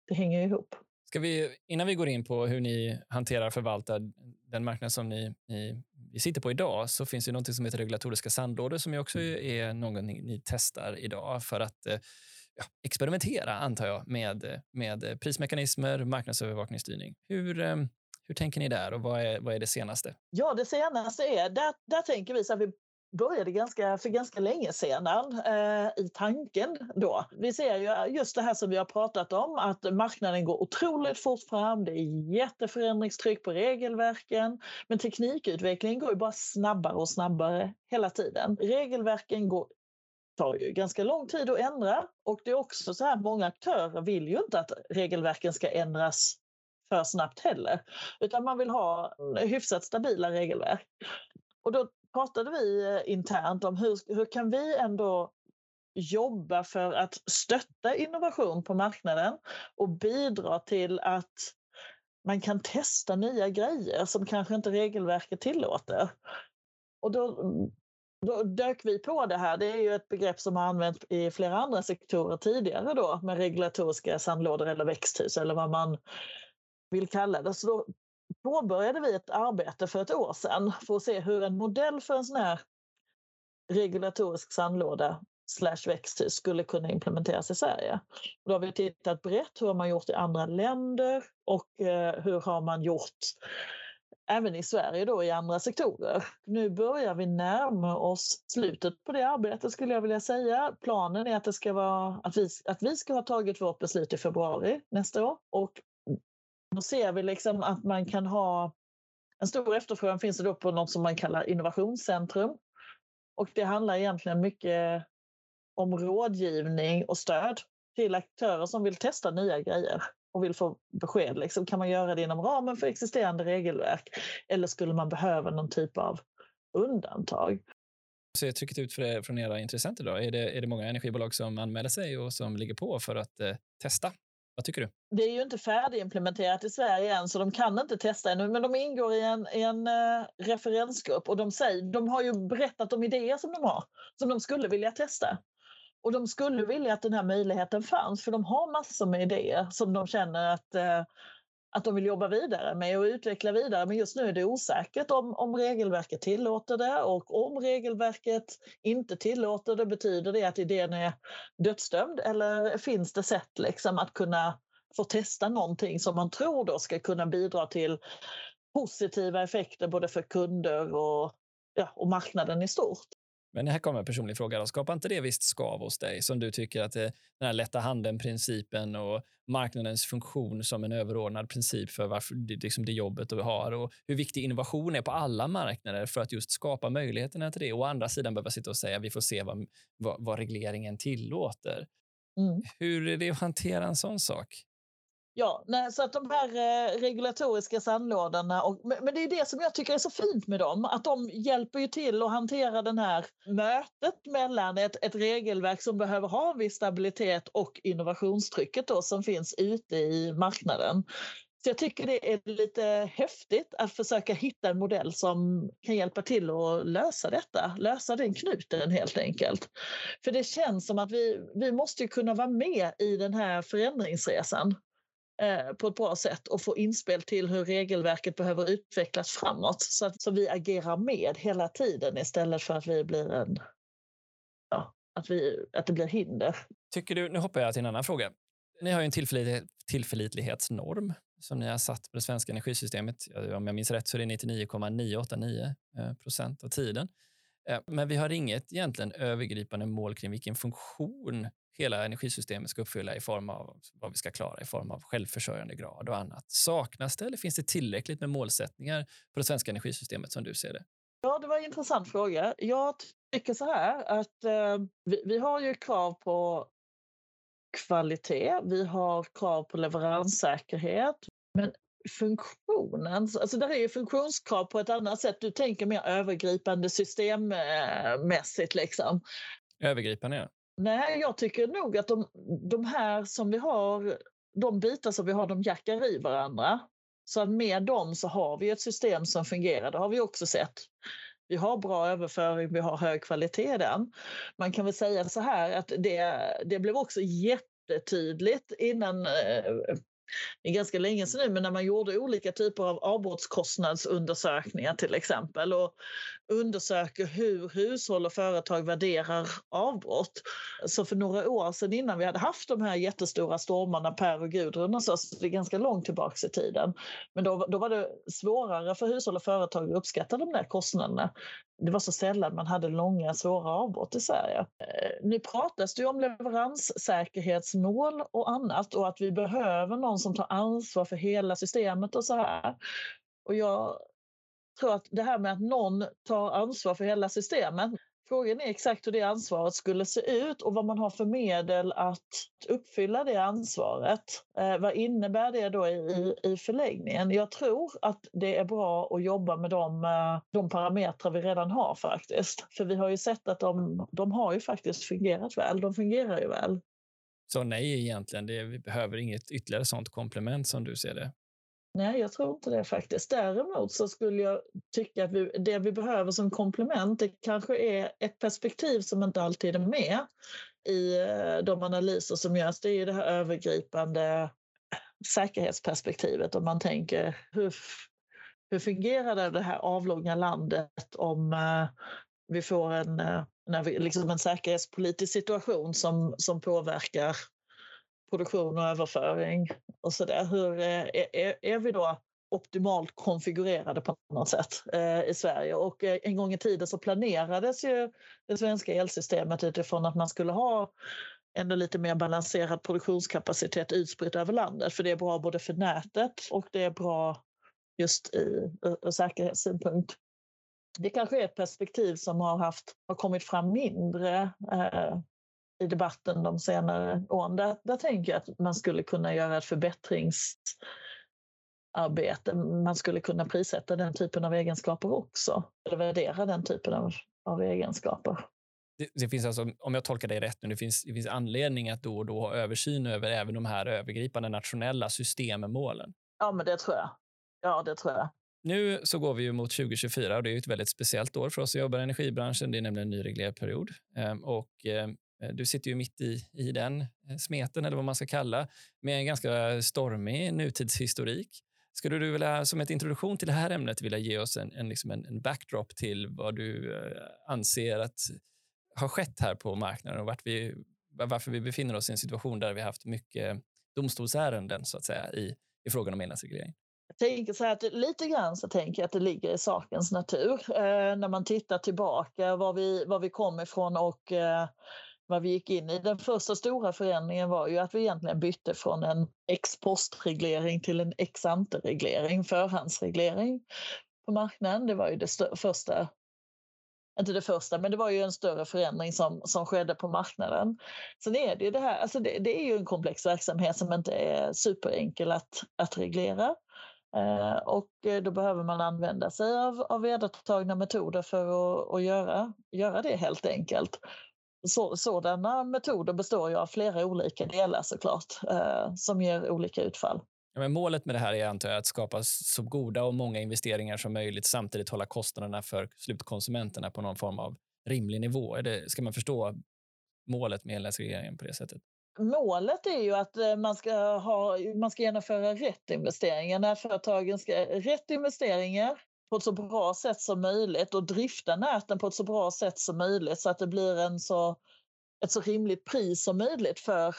det hänger ihop. Ska vi, innan vi går in på hur ni hanterar och förvaltar den marknad som ni, ni vi sitter på idag så finns det något som heter regulatoriska sandlådor som också mm. är något ni, testar idag för att eh, ja, experimentera, antar jag, med, med prismekanismer, marknadsövervakningsstyrning. Hur, eh, hur tänker ni där och vad är, vad är det senaste? Ja, det senaste är, där, där tänker vi så att vi började ganska, för ganska länge sedan eh, i tanken då. Vi ser ju just det här som vi har pratat om, att marknaden går otroligt fort fram. Det är jätteförändringstryck på regelverken, men teknikutvecklingen går ju bara snabbare och snabbare hela tiden. Regelverken går tar ju ganska lång tid att ändra och det är också så här många aktörer vill ju inte att regelverken ska ändras för snabbt heller, utan man vill ha hyfsat stabila regelverk. Och då pratade vi eh, internt om hur, hur kan vi ändå jobba för att stötta innovation på marknaden och bidra till att man kan testa nya grejer som kanske inte regelverket tillåter. Och då, då dök vi på det här. Det är ju ett begrepp som har använts i flera andra sektorer tidigare då med regulatoriska sandlådor eller växthus eller vad man vill kalla det. Så då påbörjade vi ett arbete för ett år sedan för att se hur en modell för en sån här regulatorisk sandlåda slash växthus skulle kunna implementeras i Sverige. då har vi tittat brett, hur har man gjort i andra länder och eh, hur har man gjort även i Sverige då i andra sektorer. Nu börjar vi närma oss slutet på det arbetet skulle jag vilja säga. Planen är att, det ska vara, att, vi, att vi ska ha tagit vårt beslut i februari nästa år och då ser vi liksom att man kan ha en stor efterfrågan finns det då på något som man kallar innovationscentrum. Och det handlar egentligen mycket om rådgivning och stöd till aktörer som vill testa nya grejer och vill få besked. Liksom, kan man göra det inom ramen för existerande regelverk eller skulle man behöva någon typ av undantag? Hur ser trycket ut för, från era intressenter? Då? Är, det, är det många energibolag som anmäler sig och som ligger på för att eh, testa vad tycker du? Det är ju inte färdigimplementerat i Sverige än så de kan inte testa ännu men de ingår i en, en uh, referensgrupp och de, säger, de har ju berättat om idéer som de har som de skulle vilja testa. Och de skulle vilja att den här möjligheten fanns för de har massor med idéer som de känner att uh, att de vill jobba vidare med och utveckla vidare. Men just nu är det osäkert om, om regelverket tillåter det och om regelverket inte tillåter det betyder det att idén är dödsdömd eller finns det sätt liksom att kunna få testa någonting som man tror då ska kunna bidra till positiva effekter både för kunder och, ja, och marknaden i stort. Men här kommer en personlig fråga. Då. Skapar inte det visst skav hos dig som du tycker att den här lätta handen-principen och marknadens funktion som en överordnad princip för varför det, liksom det jobbet du har och hur viktig innovation är på alla marknader för att just skapa möjligheterna till det. Och å andra sidan behöva sitta och säga vi får se vad, vad, vad regleringen tillåter. Mm. Hur är det att hantera en sån sak? Ja, nej, så att de här eh, regulatoriska sandlådorna, och, men, men, det är det som jag tycker är så fint med dem, att de hjälper ju till att hantera den här mötet mellan ett, ett regelverk som behöver ha viss stabilitet och innovationstrycket då, som finns ute i marknaden. Så jag tycker det är lite häftigt att försöka hitta en modell som kan hjälpa till att lösa detta, lösa den knuten helt enkelt. För det känns som att vi, vi måste kunna vara med i den här förändringsresan. Eh, på ett bra sätt och få inspel till hur regelverket behöver utvecklas framåt så att så vi agerar med hela tiden istället för att vi blir en ja, att, vi, att det blir hinder. Tycker du, nu hoppar jag till en annan fråga. Ni har ju en tillförlit, tillförlitlighetsnorm som ni har satt på det svenska energisystemet. Om jag minns rätt så är det 99,989 eh, procent av tiden. Eh, men vi har inget egentligen övergripande mål kring vilken funktion hela energisystemet ska uppfylla i form av vad vi ska klara i form av självförsörjande grad och annat. Saknas det eller finns det tillräckligt med målsättningar på det svenska energisystemet som du ser det? Ja, det var en intressant fråga. Jag tycker så här att eh, vi, vi har ju krav på kvalitet, vi har krav på leveranssäkerhet, men funktionen, alltså där är ju funktionskrav på ett annat sätt. Du tänker mer övergripande systemmässigt liksom. Övergripande, ja. Nej, jag tycker nog att de, de här som vi har, de bitar som vi har, de jackar i varandra. Så att med dem så har vi ett system som fungerar, det har vi också sett. Vi har bra överföring, vi har hög kvalitet i den. Man kan väl säga så här att det, det blev också jättetydligt innan eh, det är ganska länge sedan nu, men när man gjorde olika typer av avbrottskostnadsundersökningar till exempel och undersöker hur hushåll och företag värderar avbrott. Så för några år sedan innan vi hade haft de här jättestora stormarna Per och Gudrun och så, så det är ganska långt tillbaka i tiden. Men då, då var det svårare för hushåll och företag att uppskatta de där kostnaderna. Det var så sällan man hade långa svåra avbrott i Sverige. Eh, nu pratas det om leveranssäkerhetsmål och annat och att vi behöver någon som tar ansvar för hela systemet och så här. Och jag tror att det här med att någon tar ansvar för hela systemet, Frågan är exakt hur det ansvaret skulle se ut och vad man har för medel att uppfylla det ansvaret. Eh, vad innebär det då i, i förlängningen? Jag tror att det är bra att jobba med de, eh, de parametrar vi redan har faktiskt. För vi har ju sett att de, de har ju faktiskt fungerat väl. De fungerar ju väl. Så nej egentligen, det, vi behöver inget ytterligare sånt komplement som du ser det? Nej, jag tror inte det faktiskt. Däremot så skulle jag tycka att vi, det vi behöver som komplement det kanske är ett perspektiv som inte alltid är med i eh, de analyser som görs. Det är det här övergripande säkerhetsperspektivet om man tänker hur, hur fungerar det här avlånga landet om eh, vi får en, eh, när vi, liksom en säkerhetspolitisk situation som, som påverkar produktion och överföring och så där. Hur eh, är, är, vi då optimalt konfigurerade på något sätt eh, i Sverige. Och eh, en gång i tiden så planerades ju det svenska elsystemet utifrån att man skulle ha ändå lite mer balanserad produktionskapacitet utspritt över landet. För det är bra både för nätet och det är bra just i, ur säkerhetssynpunkt. Det kanske är ett perspektiv som har, haft, har kommit fram mindre eh, i debatten de senare åren. Där, där tänker jag att man skulle kunna göra ett förbättringsarbete. Man skulle kunna prissätta den typen av egenskaper också, eller värdera den typen av, av egenskaper. Det, det, finns alltså, om jag tolkar dig rätt nu, det finns, det finns anledning att då och då ha översyn över även de här övergripande nationella systemmålen. Ja, men det tror jag. Ja, det tror jag. Nu så går vi ju mot 2024 och det är ett väldigt speciellt år för oss som jobbar i energibranschen. Det är nämligen en ny reglerperiod. Ehm, och ehm, Eh, Eh, du sitter ju mitt i, i den eh, smeten, eller vad man ska kalla, med en ganska stormig nutidshistorik. Skulle du vilja, som ett introduktion till det här ämnet vilja ge oss en, en, liksom en, en backdrop till vad du eh, anser att har skett här på marknaden och vart vi, varför vi befinner oss i en situation där vi haft mycket domstolsärenden så att säga i, i frågan om elnätsreglering? Jag tänker så här att lite grann så tänker jag att det ligger i sakens natur eh, när man tittar tillbaka var vi, var vi kom ifrån och eh, vad vi gick in i. Den första stora förändringen var ju att vi egentligen bytte från en ex-postreglering till en ex ante-reglering, förhandsreglering på marknaden. Det var ju det första inte det första, men det var ju en större förändring som, som skedde på marknaden. Sen är det ju det här, alltså det, det är ju en komplex verksamhet som inte är superenkel att, att reglera. Eh, och eh, då behöver man använda sig av, av vedertagna metoder för att, att göra, göra det helt enkelt. Så, sådana metoder består ju av flera olika delar såklart, eh, som ger olika utfall. Ja, men målet med det här är antar jag, att skapa så goda och många investeringar som möjligt samtidigt hålla kostnaderna för slutkonsumenterna på någon form av rimlig nivå. Är det, ska man förstå målet med elnätsregleringen på det sättet? Målet är ju att eh, man ska, ha, man ska genomföra rätt investeringar. När företagen ska rätt investeringar på ett så bra sätt som möjligt och drifta näten på ett så bra sätt som möjligt så att det blir en så, ett så rimligt pris som möjligt för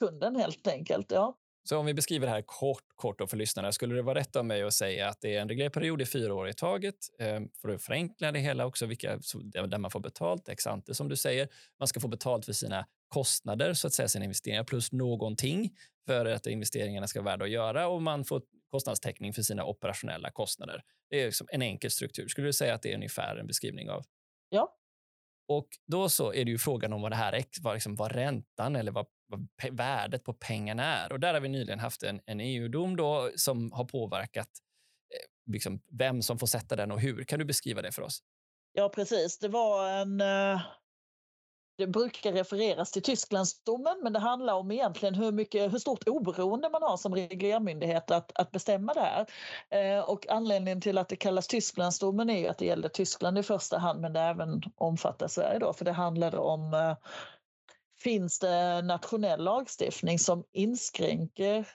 kunden helt enkelt. Ja. Så om vi beskriver det här kort, kort för lyssnarna, skulle det vara rätt av mig att säga att det är en reglerperiod i fyra år i taget ehm, för att förenkla det hela också, vilka, där man får betalt, ex ante som du säger. Man ska få betalt för sina kostnader, så att säga sina investeringar, plus någonting för att investeringarna ska vara värda att göra och man får kostnadstäckning för sina operationella kostnader. Det är liksom en enkel struktur. Skulle du säga att det är ungefär en beskrivning av? Ja. Och då så är det ju frågan om vad det här är, vad, liksom, vad räntan eller vad vad värdet på pengarna är. Och där har vi nyligen haft en, en EU-dom då som har påverkat eh, liksom, vem som får sätta den och hur. Kan du beskriva det för oss? Ja, precis. Det var en... Eh, det brukar refereras till Tysklandsdomen, men det handlar om egentligen hur, mycket, hur stort oberoende man har som reglermyndighet att, att bestämma det här. Eh, och anledningen till att det kallas Tysklandsdomen är ju att det gällde Tyskland i första hand, men det även omfattar Sverige då, för det handlade om eh, finns det nationell lagstiftning som inskränker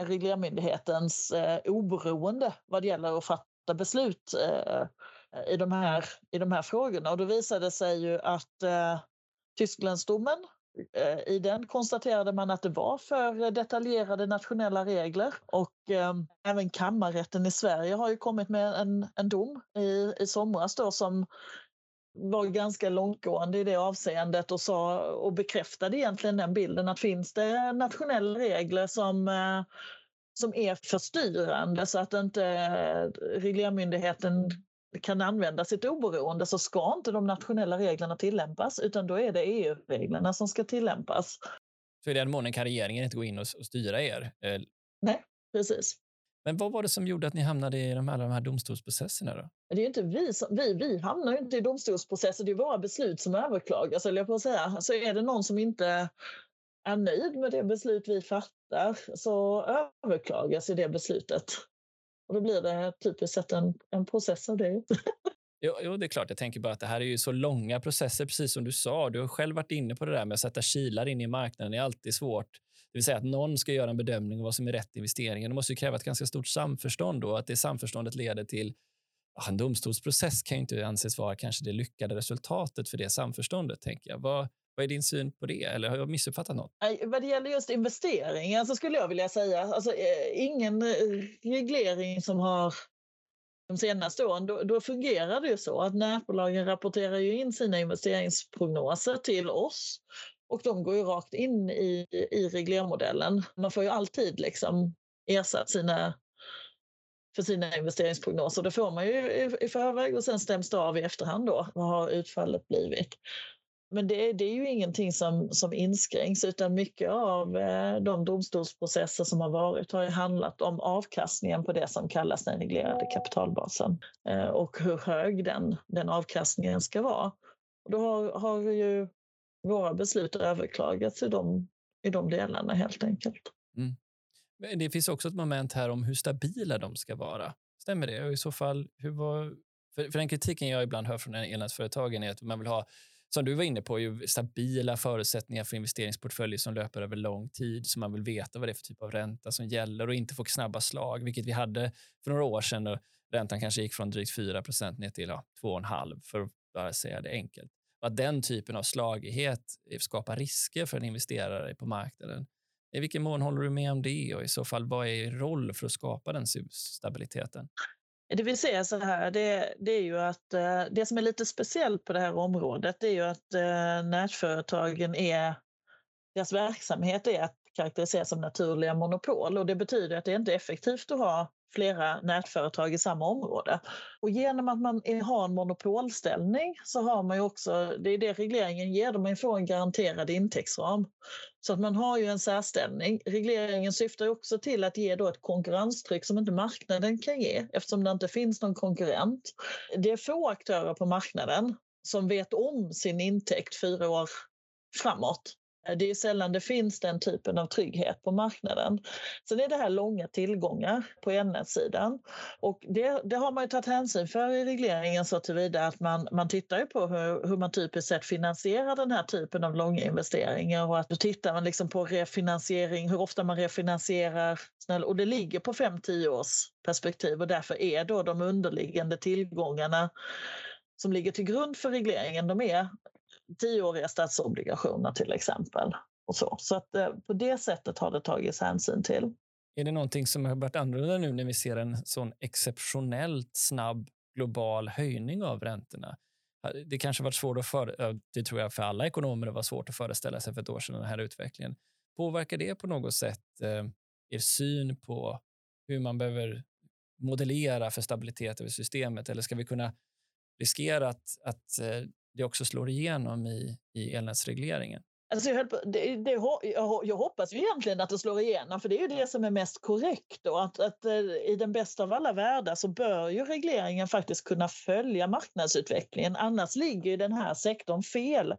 reglermyndighetens eh, oberoende vad det gäller att fatta beslut eh, i, de här, i de här frågorna. Och då visade det sig ju att eh, Tysklandsdomen. Eh, I den konstaterade man att det var för detaljerade nationella regler och eh, även kammarrätten i Sverige har ju kommit med en, en dom i, i somras då som var ganska långtgående i det avseendet och, sa, och bekräftade egentligen den bilden att finns det nationella regler som, eh, som är förstyrande så att inte eh, reglermyndigheten kan använda sitt oberoende så ska inte de nationella reglerna tillämpas utan då är det EU-reglerna som ska tillämpas. Så i den månen kan regeringen inte gå in och styra er? Eh, Nej, precis. Men vad var det som gjorde att ni hamnade i de, alla de här domstolsprocesserna? Då? Det är inte vi, som, vi, vi hamnar inte i domstolsprocesser, det är våra beslut som överklagas. Eller på att säga. Så är det någon som inte är nöjd med det beslut vi fattar så överklagas i det beslutet. Och då blir det typiskt sett en, en process av det. Jo, jo, det är klart. Jag tänker bara att det här är ju så långa processer, precis som du sa. Du har själv varit inne på det där med att sätta kilar in i marknaden. Det är alltid svårt. Det vill säga att någon ska göra en bedömning av vad som är rätt investering. Det måste ju kräva ett ganska stort samförstånd då, att det samförståndet leder till en domstolsprocess kan ju inte anses vara kanske det lyckade resultatet för det samförståndet, tänker jag. Vad, vad är din syn på det? Eller har jag missuppfattat något? Vad det gäller just investeringar så skulle jag vilja säga, alltså, eh, ingen eh, reglering som har de senaste åren, då, då fungerar det ju så att nätbolagen rapporterar ju in sina investeringsprognoser till oss och de går ju rakt in i, i reglermodellen. Man får ju alltid liksom ersatt sina för sina investeringsprognoser. Det får man ju i, i förväg och sen stäms det av i efterhand då. Vad har utfallet blivit? Men det, det, är ju ingenting som, som inskränks utan mycket av eh, de domstolsprocesser som har varit har ju handlat om avkastningen på det som kallas den reglerade kapitalbasen eh, och hur hög den, den avkastningen ska vara. Och då har, har ju våra beslut överklagats i de, i de delarna helt enkelt. Mm. Men det finns också ett moment här om hur stabila de ska vara. Stämmer det? Och i så fall, hur var... För, för den kritiken jag ibland hör från elnätsföretagen är att man vill ha som du var inne på, ju stabila förutsättningar för investeringsportföljer som löper över lång tid, så man vill veta vad det är för typ av ränta som gäller och inte få snabba slag, vilket vi hade för några år sedan. Och räntan kanske gick från drygt 4 ner till ja, 2,5 för att bara säga det enkelt. att den typen av slagighet skapar risker för en investerare på marknaden. I vilken mån håller du med om det och i så fall vad är er roll för att skapa den stabiliteten? Det vi ser så här, det, det, är ju att eh, det som är lite speciellt på det här området det är ju att eh, nätföretagen är, deras verksamhet är att karaktäriseras som naturliga monopol och det betyder att det inte är effektivt att ha flera nätföretag i samma område. Och genom att man har en monopolställning så har man ju också, det är det regleringen ger, man får en garanterad intäktsram. Så att man har ju en särställning. Regleringen syftar också till att ge då ett konkurrenstryck som inte marknaden kan ge eftersom det inte finns någon konkurrent. Det är få aktörer på marknaden som vet om sin intäkt fyra år framåt. Eh, det är sällan det finns den typen av trygghet på marknaden. Sen är det här långa tillgångar på elnätssidan. Och det, det har man ju tagit hänsyn för i regleringen så tillvida att man, man tittar på hur, hur man typiskt sett finansierar den här typen av långa investeringar och att då tittar man liksom på refinansiering, hur ofta man refinansierar och det ligger på 5-10 års perspektiv och därför är då de underliggande tillgångarna som ligger till grund för regleringen, de är tioåriga statsobligationer till exempel. Och så så att, eh, på det sättet har det tagits hänsyn till. Är det någonting som har varit annorlunda nu när vi ser en sån exceptionellt snabb global höjning av räntorna? Det kanske varit svårt att för, det tror jag för alla ekonomer det var svårt att föreställa sig för ett år sedan, den här utvecklingen. Påverkar det på något sätt eh, er syn på hur man behöver modellera för stabilitet över systemet? Eller ska vi kunna riskera att, att eh, det också slår igenom i, i elnätsregleringen? Alltså jag, det, det, jag, hoppas ju egentligen att det slår igenom, för det är ju det som är mest korrekt. Då, att, att eh, I den bästa av alla världar så bör ju regleringen faktiskt kunna följa marknadsutvecklingen. Annars ligger ju den här sektorn fel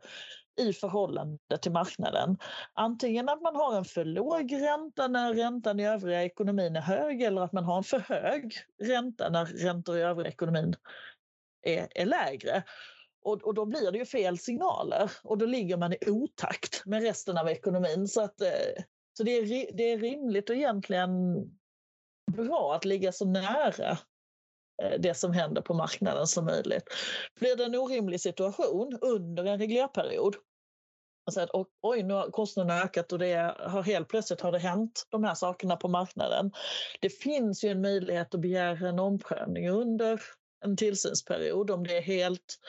i förhållande till marknaden. Antingen att man har en för låg ränta när räntan i övriga ekonomin är hög eller att man har en för hög ränta när räntor i övriga ekonomin är, är lägre. Och, och, då blir det ju fel signaler och då ligger man i otakt med resten av ekonomin. Så, att, eh, så det, är, det är rimligt och egentligen bra att ligga så nära eh, det som händer på marknaden som möjligt. Blir det en orimlig situation under en reglerperiod Alltså att, oj, nu har kostnaderna ökat och det har helt plötsligt har det hänt de här sakerna på marknaden. Det finns ju en möjlighet att begära en omprövning under en tillsynsperiod om det är helt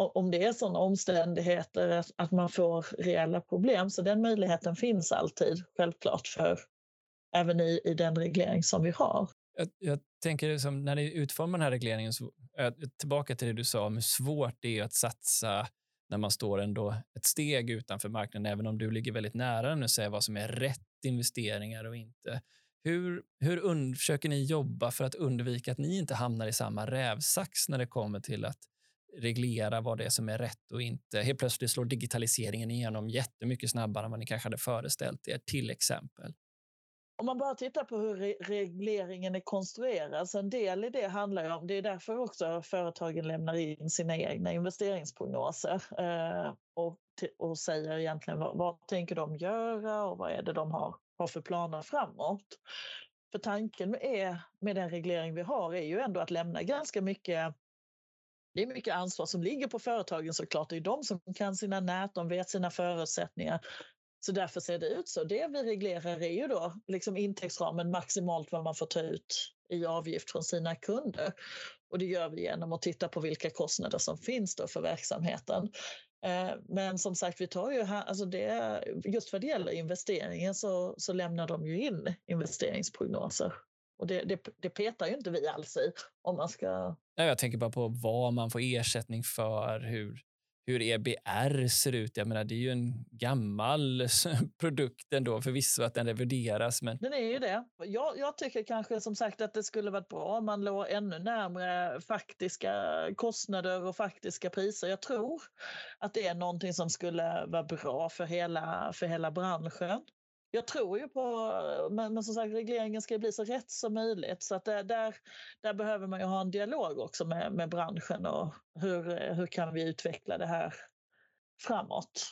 om det är sådana omständigheter att man får reella problem. Så den möjligheten finns alltid, självklart, för även i, i den reglering som vi har. Jag, jag tänker som när ni utformar den här regleringen, så, tillbaka till det du sa om hur svårt det är att satsa när man står ändå ett steg utanför marknaden, även om du ligger väldigt nära den och säger vad som är rätt investeringar och inte. Hur, hur försöker ni jobba för att undvika att ni inte hamnar i samma rävsax när det kommer till att reglera vad det är som är rätt och inte. Helt plötsligt slår digitaliseringen igenom jättemycket snabbare än vad ni kanske hade föreställt er, till exempel. Om man bara tittar på hur re regleringen är konstruerad, så en del i det handlar ju om, det är därför också företagen lämnar in sina egna investeringsprognoser eh, och, och säger egentligen vad, vad tänker de göra och vad är det de har, har för planer framåt. För tanken är, med den reglering vi har är ju ändå att lämna ganska mycket det är mycket ansvar som ligger på företagen såklart. Det är de som kan sina nät, de vet sina förutsättningar. Så därför ser det ut så. Det vi reglerar är ju då liksom intäktsramen maximalt vad man får ta ut i avgift från sina kunder. Och det gör vi genom att titta på vilka kostnader som finns då för verksamheten. Eh, men som sagt, vi tar ju här, alltså det, just vad det gäller investeringen så, så lämnar de ju in investeringsprognoser. Och det, det, det petar ju inte vi alls i om man ska... Nej, jag tänker bara på vad man får ersättning för, hur, hur EBR ser ut. Jag menar, det är ju en gammal produkt ändå, förvisso att den revideras. Men... Den är ju det. Jag, jag tycker kanske som sagt att det skulle varit bra om man låg ännu närmare faktiska kostnader och faktiska priser. Jag tror att det är någonting som skulle vara bra för hela, för hela branschen jag tror ju på, men, men som sagt regleringen ska bli så rätt som möjligt så att där, där, där behöver man ju ha en dialog också med, med branschen och hur, hur kan vi utveckla det här framåt.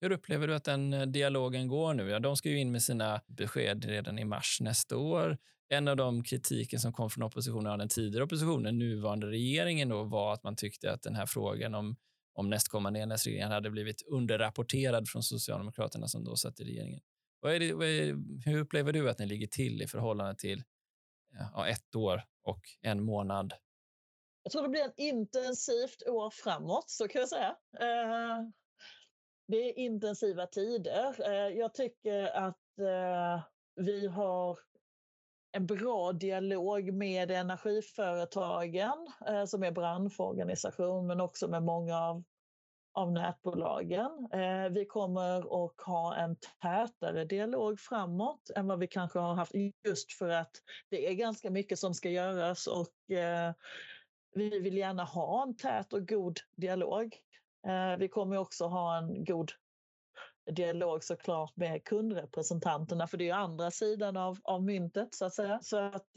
Hur upplever du att den eh, dialogen går nu? Ja, de ska ju in med sina besked redan i mars nästa år. En av de kritiken som kom från oppositionen den tidigare oppositionen, nuvarande regeringen, då, var att man tyckte att den här frågan om, om nästkommande enhetsregering hade blivit underrapporterad från Socialdemokraterna som då satt i regeringen. Vad är det, vad är, hur upplever du att ni ligger till i förhållande till eh, ja, ett år och en månad? Jag tror det blir ett intensivt år framåt, så kan jag säga. Eh, det är intensiva tider. Eh, jag tycker att eh, vi har en bra dialog med energiföretagen eh, som är branschorganisation men också med många av av nätbolagen. Eh, vi kommer att ha en tätare dialog framåt än vad vi kanske har haft just för att det är ganska mycket som ska göras och eh, vi vill gärna ha en tät och god dialog. Eh, vi kommer också ha en god dialog såklart med kundrepresentanterna för det är andra sidan av, av myntet så att säga. Så att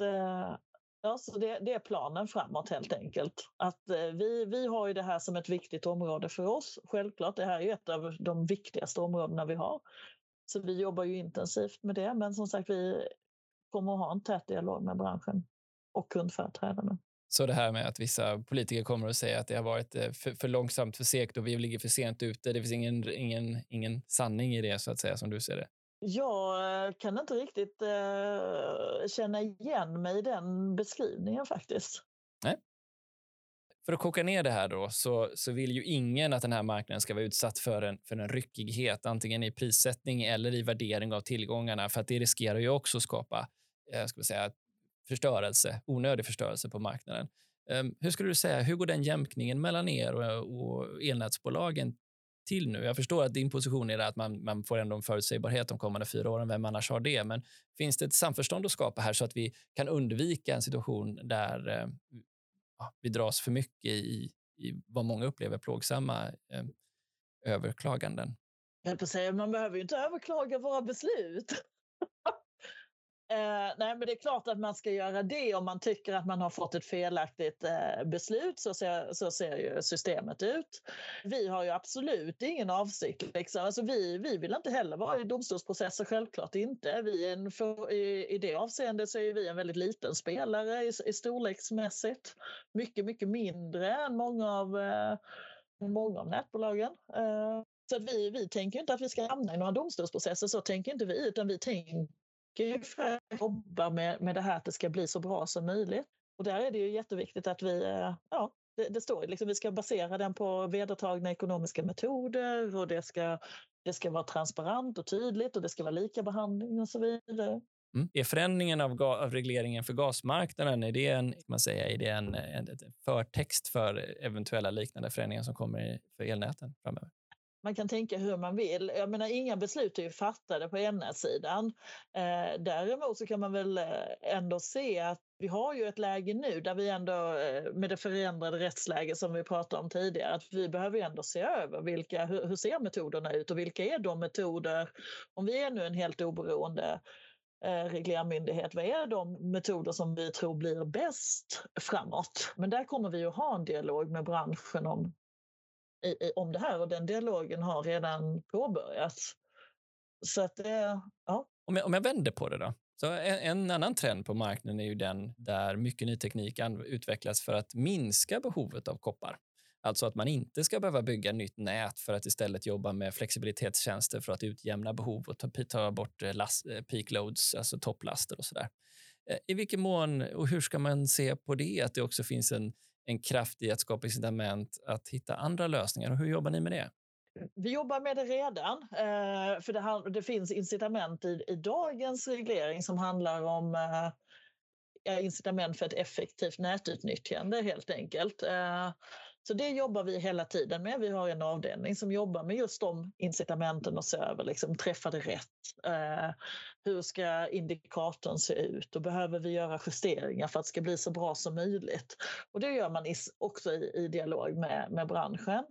Ja, så det, det, är planen framåt helt enkelt. Att eh, vi, vi har ju det här som ett viktigt område för oss. Självklart, det här är ett av de viktigaste områdena vi har. Så vi jobbar ju intensivt med det. Men som sagt, vi kommer att ha en tät dialog med branschen och kundföreträdarna. Så det här med att vissa politiker kommer att säga att det har varit eh, för, för långsamt, för segt och vi ligger för sent ute. Det finns ingen, ingen, ingen sanning i det, så att säga, som du ser det. Jag kan inte riktigt eh, känna igen mig i den beskrivningen faktiskt. Nej. För att koka ner det här då, så, så vill ju ingen att den här marknaden ska vara utsatt för en, för en ryckighet, antingen i prissättning eller i värdering av tillgångarna, för att det riskerar ju också att skapa eh, ska säga, förstörelse, onödig förstörelse på marknaden. Ehm, hur skulle du säga, hur går den jämkningen mellan er och, och elnätsbolagen till nu? Jag förstår att din position är att man, man får ändå en förutsägbarhet de kommande fyra åren. Vem annars har det? Men finns det ett samförstånd att skapa här så att vi kan undvika en situation där eh, vi dras för mycket i, i vad många upplever plågsamma eh, överklaganden? Jag på säga, man behöver ju inte överklaga våra beslut. Eh, nej, men det är klart att man ska göra det om man tycker att man har fått ett felaktigt eh, beslut. Så ser, så ser ju systemet ut. Vi har ju absolut ingen avsikt. Liksom. Alltså vi, vi vill inte heller vara i domstolsprocesser, självklart inte. Vi en, för, i, I det avseendet så är vi en väldigt liten spelare i, i storleksmässigt. Mycket, mycket mindre än många av, eh, många av nätbolagen. Eh, så vi, vi tänker inte att vi ska hamna i några domstolsprocesser, så tänker inte vi, utan vi tänker för att jobba med, med det här att det ska bli så bra som möjligt. Och där är det ju jätteviktigt att vi, eh, ja, det, det står liksom, vi ska basera den på vedertagna ekonomiska metoder och det ska, det ska vara transparent och tydligt och det ska vara lika behandling och så vidare. Mm. Är förändringen av, av, regleringen för gasmarknaden är det en, man säga, är det en, en, en förtext för eventuella liknande förändringar som kommer för elnäten framöver? Man kan tänka hur man vill. Jag menar, inga beslut är ju fattade på elnätssidan. Eh, däremot så kan man väl eh, ändå se att vi har ju ett läge nu där vi ändå eh, med det förändrade rättsläge som vi pratade om tidigare, att vi behöver ändå se över vilka, hur, hur ser metoderna ut och vilka är de metoder, om vi är nu en helt oberoende eh, reglermyndighet, vad är de metoder som vi tror blir bäst framåt? Men där kommer vi att ha en dialog med branschen om i, om det här och den dialogen har redan påbörjats. Så att det, ja. Om jag, om jag vänder på det då? Så en, en, annan trend på marknaden är ju den där mycket ny teknik utvecklas för att minska behovet av koppar. Alltså att man inte ska behöva bygga nytt nät för att istället jobba med flexibilitetstjänster för att utjämna behov och ta, ta bort eh, last, eh, peak loads, alltså topplaster och så där. I vilken mån och hur ska man se på det, att det också finns en en kraft i att skapa incitament att hitta andra lösningar. Och hur jobbar ni med det? Vi jobbar med det redan, eh, för det, det finns incitament i, i, dagens reglering som handlar om eh, incitament för ett effektivt nätutnyttjande helt enkelt. Eh, så det jobbar vi hela tiden med. Vi har en avdelning som jobbar med just de incitamenten och ser över, liksom, träffar det rätt? Hur ska indikatorn se ut? Och behöver vi göra justeringar för att det ska bli så bra som möjligt? Och det gör man också i, i dialog med, med branschen.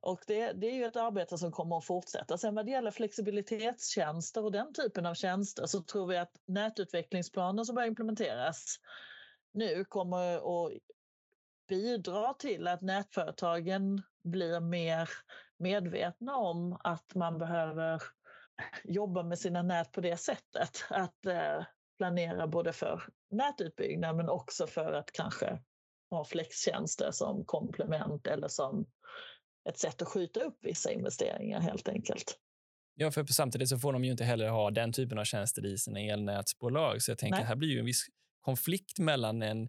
Och det, det är ju ett arbete som kommer att fortsätta. Sen vad det gäller flexibilitetstjänster och den typen av tjänster så tror vi att nätutvecklingsplanen som börjar implementeras nu kommer att bidra till att nätföretagen blir mer medvetna om att man behöver jobba med sina nät på det sättet. Att eh, planera både för nätutbyggnad men också för att kanske ha flextjänster som komplement eller som ett sätt att skjuta upp vissa investeringar helt enkelt. Ja, för samtidigt så får de ju inte heller ha den typen av tjänster i sina elnätsbolag. Så jag tänker, Nej. här blir ju en viss konflikt mellan en,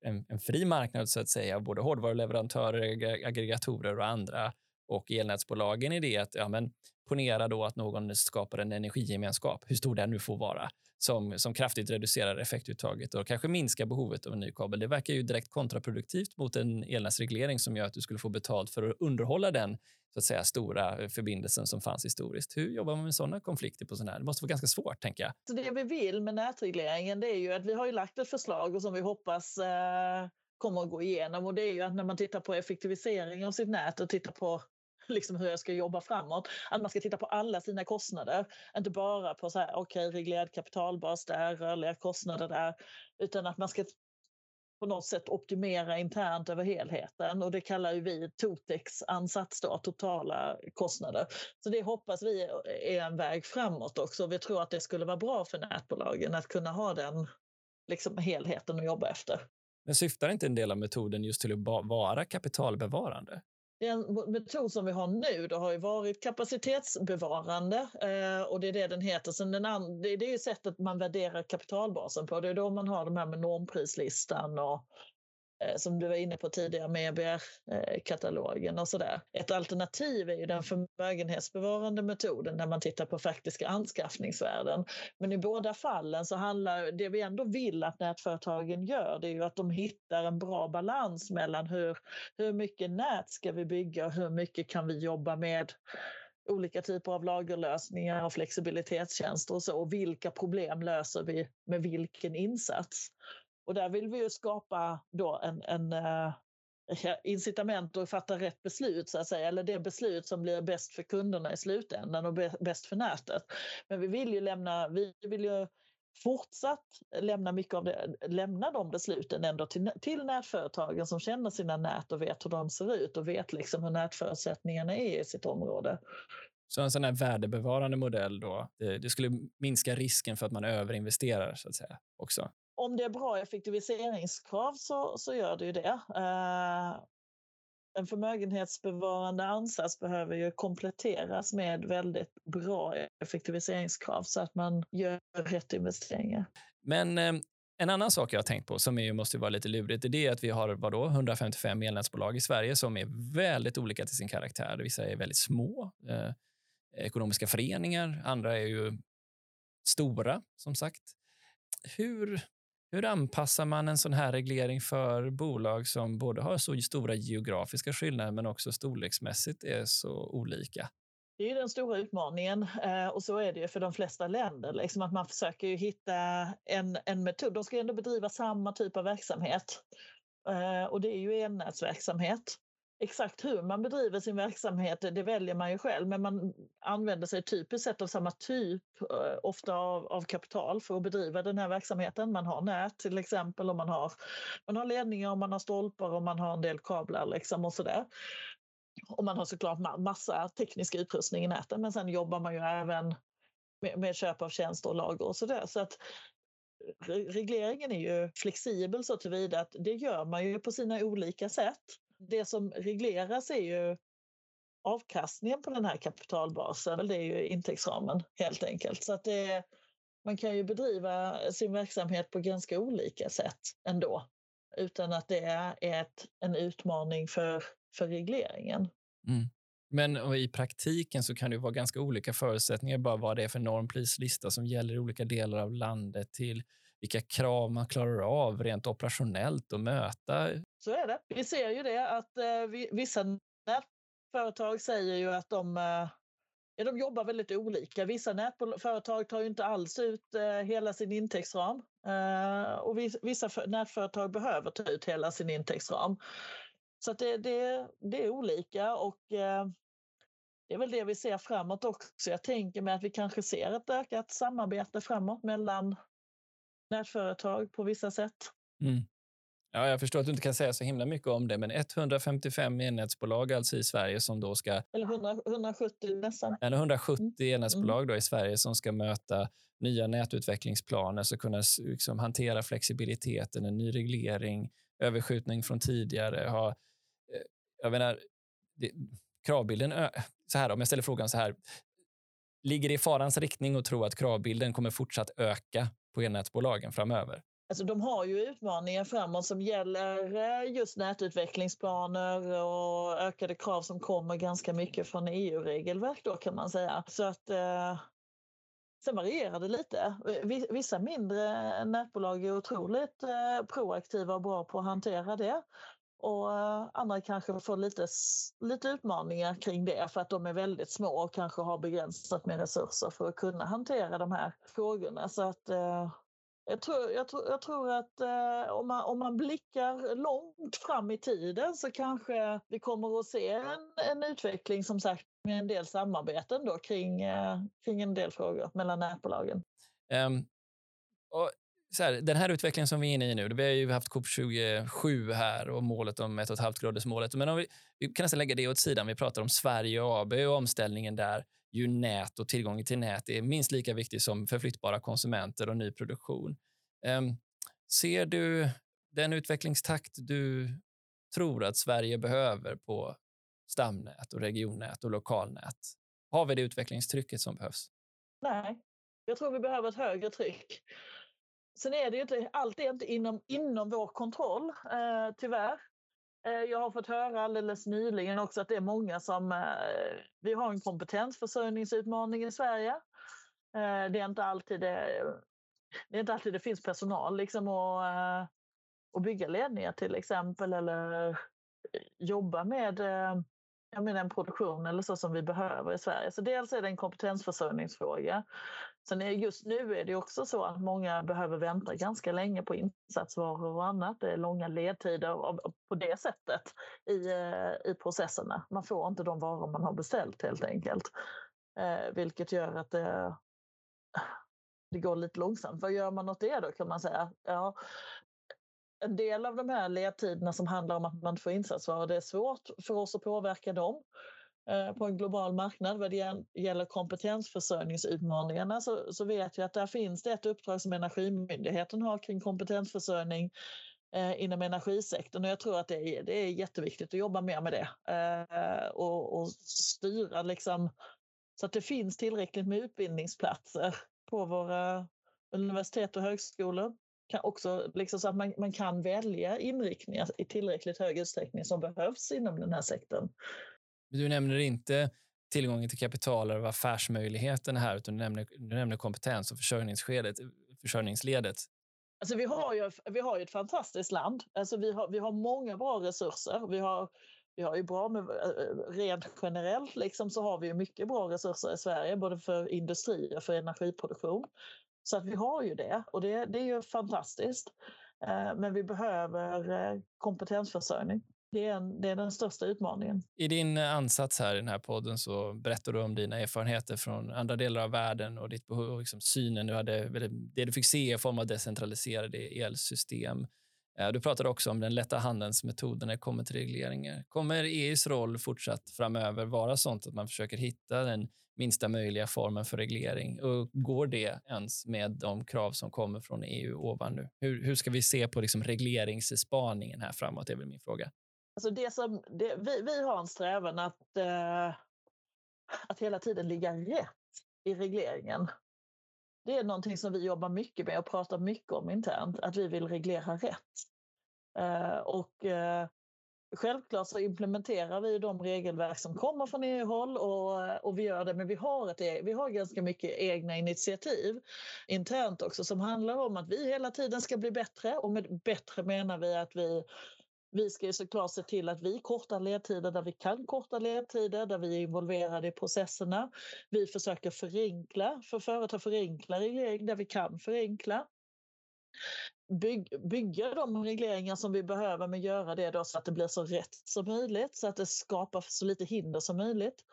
en, en, fri marknad, så att säga, både hårdvaruleverantörer, aggregatorer och andra och elnätsbolagen i det att ja, men, ponera då att någon skapar en energigemenskap, hur stor den nu får vara, som, som kraftigt reducerar effektuttaget och kanske minskar behovet av en ny kabel. Det verkar ju direkt kontraproduktivt mot en elnätsreglering som gör att du skulle få betalt för att underhålla den så att säga, stora förbindelsen som fanns historiskt. Hur jobbar man med sådana konflikter? på sådana här? Det måste vara ganska svårt, tänker jag. Så det vi vill med nätregleringen det är ju att vi har ju lagt ett förslag och som vi hoppas eh, kommer att gå igenom och det är ju att när man tittar på effektivisering av sitt nät och tittar på liksom hur jag ska jobba framåt. Att man ska titta på alla sina kostnader, inte bara på så här, okay, reglerad kapitalbas där, rörliga kostnader där, utan att man ska på något sätt optimera internt över helheten och det kallar ju vi Totex ansats då, totala kostnader. Så det hoppas vi är en väg framåt också. Vi tror att det skulle vara bra för nätbolagen att kunna ha den liksom, helheten att jobba efter. Men syftar inte en del av metoden just till att vara kapitalbevarande? Den metod som vi har nu då har ju varit kapacitetsbevarande eh, och det är det den heter. Sen den and, det, är ju sättet man värderar kapitalbasen på. Det är då man har de här med normprislistan och Eh, som du var inne på tidigare med EBR-katalogen och sådär. Ett alternativ är ju den förmögenhetsbevarande metoden där man tittar på faktiska anskaffningsvärden. Men i båda fallen så handlar det vi ändå vill att nätföretagen gör, det är ju att de hittar en bra balans mellan hur, hur mycket nät ska vi bygga och hur mycket kan vi jobba med olika typer av lagerlösningar och flexibilitetstjänster och så. Och vilka problem löser vi med vilken insats? Och där vill vi ju skapa då en, en uh, incitament att fatta rätt beslut, så att säga, eller det beslut som blir bäst för kunderna i slutändan och bäst för nätet. Men vi vill ju lämna, vi vill ju fortsatt lämna mycket av det, lämna de besluten ändå till, till nätföretagen som känner sina nät och vet hur de ser ut och vet liksom hur nätförutsättningarna är i sitt område. Så en sån här värdebevarande modell då, det, det, skulle minska risken för att man överinvesterar så att säga också? Om det är bra effektiviseringskrav så, så gör det ju det. Eh, en förmögenhetsbevarande ansats behöver ju kompletteras med väldigt bra effektiviseringskrav så att man gör rätt investeringar. Men eh, en annan sak jag har tänkt på som är, måste vara lite lurigt, det är att vi har vadå, 155 elnätsbolag i Sverige som är väldigt olika till sin karaktär. Vissa är väldigt små eh, ekonomiska föreningar, andra är ju stora, som sagt. Hur hur anpassar man en sån här reglering för bolag som både har så stora geografiska skillnader men också storleksmässigt är så olika? Det är den stora utmaningen eh, och så är det ju för de flesta länder. Liksom att man försöker ju hitta en, en metod. De ska ändå bedriva samma typ av verksamhet eh, och det är ju elnätsverksamhet. Exakt hur man bedriver sin verksamhet det väljer man ju själv men man använder sig typiskt sett av samma typ, eh, ofta av, av kapital för att bedriva den här verksamheten. Man har nät till exempel och man har, man har ledningar och man har stolpar och man har en del kablar liksom och sådär. Och man har såklart massa teknisk utrustning i näten men sen jobbar man ju även med, med köp av tjänster och lager och sådär. Så att eh, regleringen är ju flexibel så tillvida att det gör man ju på sina olika sätt det som regleras är ju avkastningen på den här kapitalbasen. Det är ju intäktsramen helt enkelt. Så att det, man kan ju bedriva sin verksamhet på ganska olika sätt ändå utan att det är ett, en utmaning för, för regleringen. Mm. Men i praktiken så kan det vara ganska olika förutsättningar bara vad det är för normprislista som gäller i olika delar av landet till vilka krav man klarar av rent operationellt att möta. Så är det. Vi ser ju det att eh, vissa nätföretag säger ju att de, eh, ja, de jobbar väldigt olika. Vissa nätföretag tar ju inte alls ut eh, hela sin intäktsram eh, och vissa nätföretag behöver ta ut hela sin intäktsram. Så det, det, det är olika och eh, det är väl det vi ser framåt också. Jag tänker mig att vi kanske ser ett ökat samarbete framåt mellan nätföretag på vissa sätt. Mm. Ja, jag förstår att du inte kan säga så himla mycket om det, men 155 elnätsbolag alltså i Sverige som då ska... Eller 100, 170 nästan. Eller 170 mm. elnätsbolag då i Sverige som ska möta nya nätutvecklingsplaner, så kunna liksom hantera flexibiliteten, en ny reglering, överskjutning från tidigare. Ha, eh, jag menar, det, kravbilden... Så här, om jag ställer frågan så här. ligger det i farans riktning att tro att kravbilden kommer fortsatt öka på elnätsbolagen framöver? Alltså, de har ju utmaningar framåt som gäller eh, just nätutvecklingsplaner och ökade krav som kommer ganska mycket från EU-regelverk då kan man säga. Så att eh, Sen varierar det lite. Vissa mindre nätbolag är otroligt eh, proaktiva och bra på att hantera det. Och eh, andra kanske får lite, lite utmaningar kring det för att de är väldigt små och kanske har begränsat med resurser för att kunna hantera de här frågorna. Så att eh, jag tror, jag tror, jag tror att eh, om, man, om man blickar långt fram i tiden så kanske vi kommer att se en, en utveckling som sagt med en del samarbeten då kring, eh, kring en del frågor mellan nätbolagen. Um, och så här, den här utvecklingen som vi är inne i nu, vi har ju haft COP27 här och målet om 1,5 gradersmålet. Men om vi, vi kan nästan lägga det åt sidan. Vi pratar om Sverige och AB och omställningen där ju nät och tillgången till nät är minst lika viktig som förflyttbara konsumenter och ny produktion. Um, ser du den utvecklingstakt du tror att Sverige behöver på stamnät och regionnät och lokalnät? Har vi det utvecklingstrycket som behövs? Nej, jag tror vi behöver ett högre tryck. Sen är det ju inte, allt är inte inom, inom vår kontroll, eh, tyvärr. Eh, jag har fått höra alldeles nyligen också att det är många som... Eh, vi har en kompetensförsörjningsutmaning i Sverige. Eh, det är inte alltid det, det, är inte alltid det finns personal liksom att, eh, att bygga ledningar till exempel eller eh, jobba med eh, jag menar, en produktion eller så som vi behöver i Sverige. Så dels är det en kompetensförsörjningsfråga. Sen är just nu är det också så att många behöver vänta ganska länge på insatsvaror och annat. Det är långa ledtider på det sättet i, eh, i processerna. Man får inte de varor man har beställt helt enkelt. Eh, vilket gör att det, det går lite långsamt. Vad gör man åt det då kan man säga? Ja, en del av de här ledtiderna som handlar om att man får insatsvaror, det är svårt för oss att påverka dem eh, Eh, på en global marknad. Vad det gäller kompetensförsörjningsutmaningarna så, så vet jag att där finns det ett uppdrag som Energimyndigheten har kring kompetensförsörjning eh, inom energisektorn och jag tror att det är, det är jätteviktigt att jobba mer med det eh, och, och styra liksom så att det finns tillräckligt med utbildningsplatser på våra universitet och högskolor kan också liksom så att man, man kan välja inriktningar i tillräckligt hög utsträckning som behövs inom den här sektorn. Du nämner inte tillgången till kapital och affärsmöjligheterna här, utan du nämner, du nämner kompetens och försörjningsledet. försörjningsledet. Alltså vi, har ju, vi har ju ett fantastiskt land. Alltså vi, har, vi har många bra resurser. Vi har, vi har ju bra med, eh, eh, rent generellt liksom, så har vi mycket bra resurser i Sverige, både för industri och för energiproduktion. Så att vi har ju det och det, det är ju fantastiskt. Eh, men vi behöver kompetensförsörjning. Det är, en, det är den största utmaningen. I din eh, ansats här i den här podden så berättar du om dina erfarenheter från andra delar av världen och ditt behov, liksom synen du hade, det du fick se i form av decentraliserade elsystem. Eh, du pratade också om den lätta handens metod när det kommer till regleringar. Kommer EUs roll fortsatt framöver vara sånt att man försöker hitta den minsta möjliga formen för reglering? Och går det ens med de krav som kommer från EU ovan nu? Hur, hur ska vi se på liksom regleringsspaningen här framåt? Det är väl min fråga. Alltså det som, det, vi, vi har en strävan att, eh, att hela tiden ligga rätt i regleringen. Det är någonting som vi jobbar mycket med och pratar mycket om internt, att vi vill reglera rätt. Eh, och eh, Självklart så implementerar vi de regelverk som kommer från EU-håll och, och vi gör det, men vi har, ett, e, vi har ganska mycket egna initiativ internt också som handlar om att vi hela tiden ska bli bättre och med bättre menar vi att vi vi ska ju såklart se till att vi kortar ledtider där vi kan korta ledtider, där vi är involverade i processerna. Vi försöker förenkla, för företag förenkla reglering där vi kan förenkla Bygg, bygga de regleringar som vi behöver men göra det då så att det blir så rätt som möjligt så att det skapar så lite hinder som möjligt.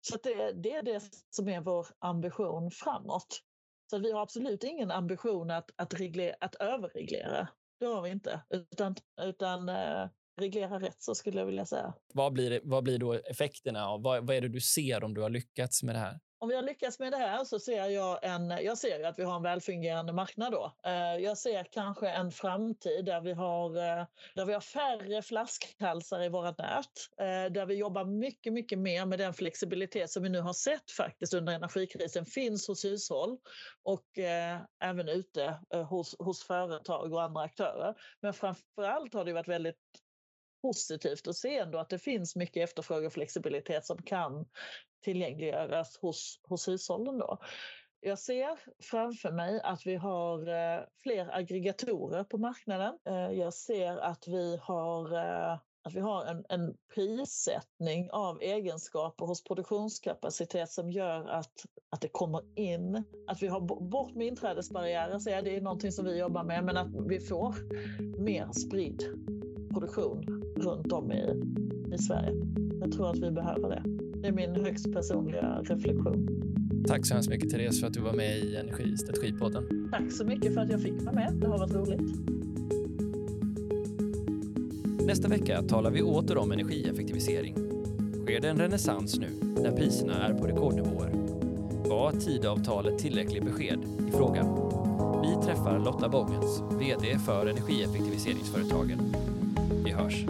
Så det, det, är det som är vår ambition framåt. Så vi har absolut ingen ambition att, att, reglera, att överreglera. Det har vi inte. Utan, utan eh, reglera rätt så skulle jag vilja säga. Vad blir, vad blir då effekterna? Av, vad, vad är det du ser om du har lyckats med det här? Om vi har lyckats med det här så ser jag, en, jag ser att vi har en välfungerande marknad då. Eh, jag ser kanske en framtid där vi har, eh, där vi har färre flaskhalsar i våra nät. Eh, där vi jobbar mycket, mycket mer med den flexibilitet som vi nu har sett faktiskt under energikrisen finns hos hushåll och även ute hos, hos företag och andra aktörer. Men framför allt har det varit väldigt positivt att se ändå att det finns mycket efterfrågeflexibilitet som kan tillgängliggöras hos, hos hushållen. Då. Jag ser framför mig att vi har eh, fler aggregatorer på marknaden. Eh, jag ser att vi har eh, att vi har en, en prissättning av egenskaper hos produktionskapacitet som gör att, att det kommer in, att vi har bort med inträdesbarriärer, så är det är någonting som vi jobbar med, men att vi får mer spridd produktion runt om i, i Sverige. Jag tror att vi behöver det. Det är min högst personliga reflektion. Tack så hemskt mycket Therese för att du var med i Energistrategipodden. Tack så mycket för att jag fick vara med. Det har varit roligt. Nästa vecka talar vi åter om energieffektivisering. Sker det en renässans nu när priserna är på rekordnivåer? Var Tidavtalet tillräckligt besked i frågan? Vi träffar Lotta Bångens, VD för energieffektiviseringsföretagen. Vi hörs.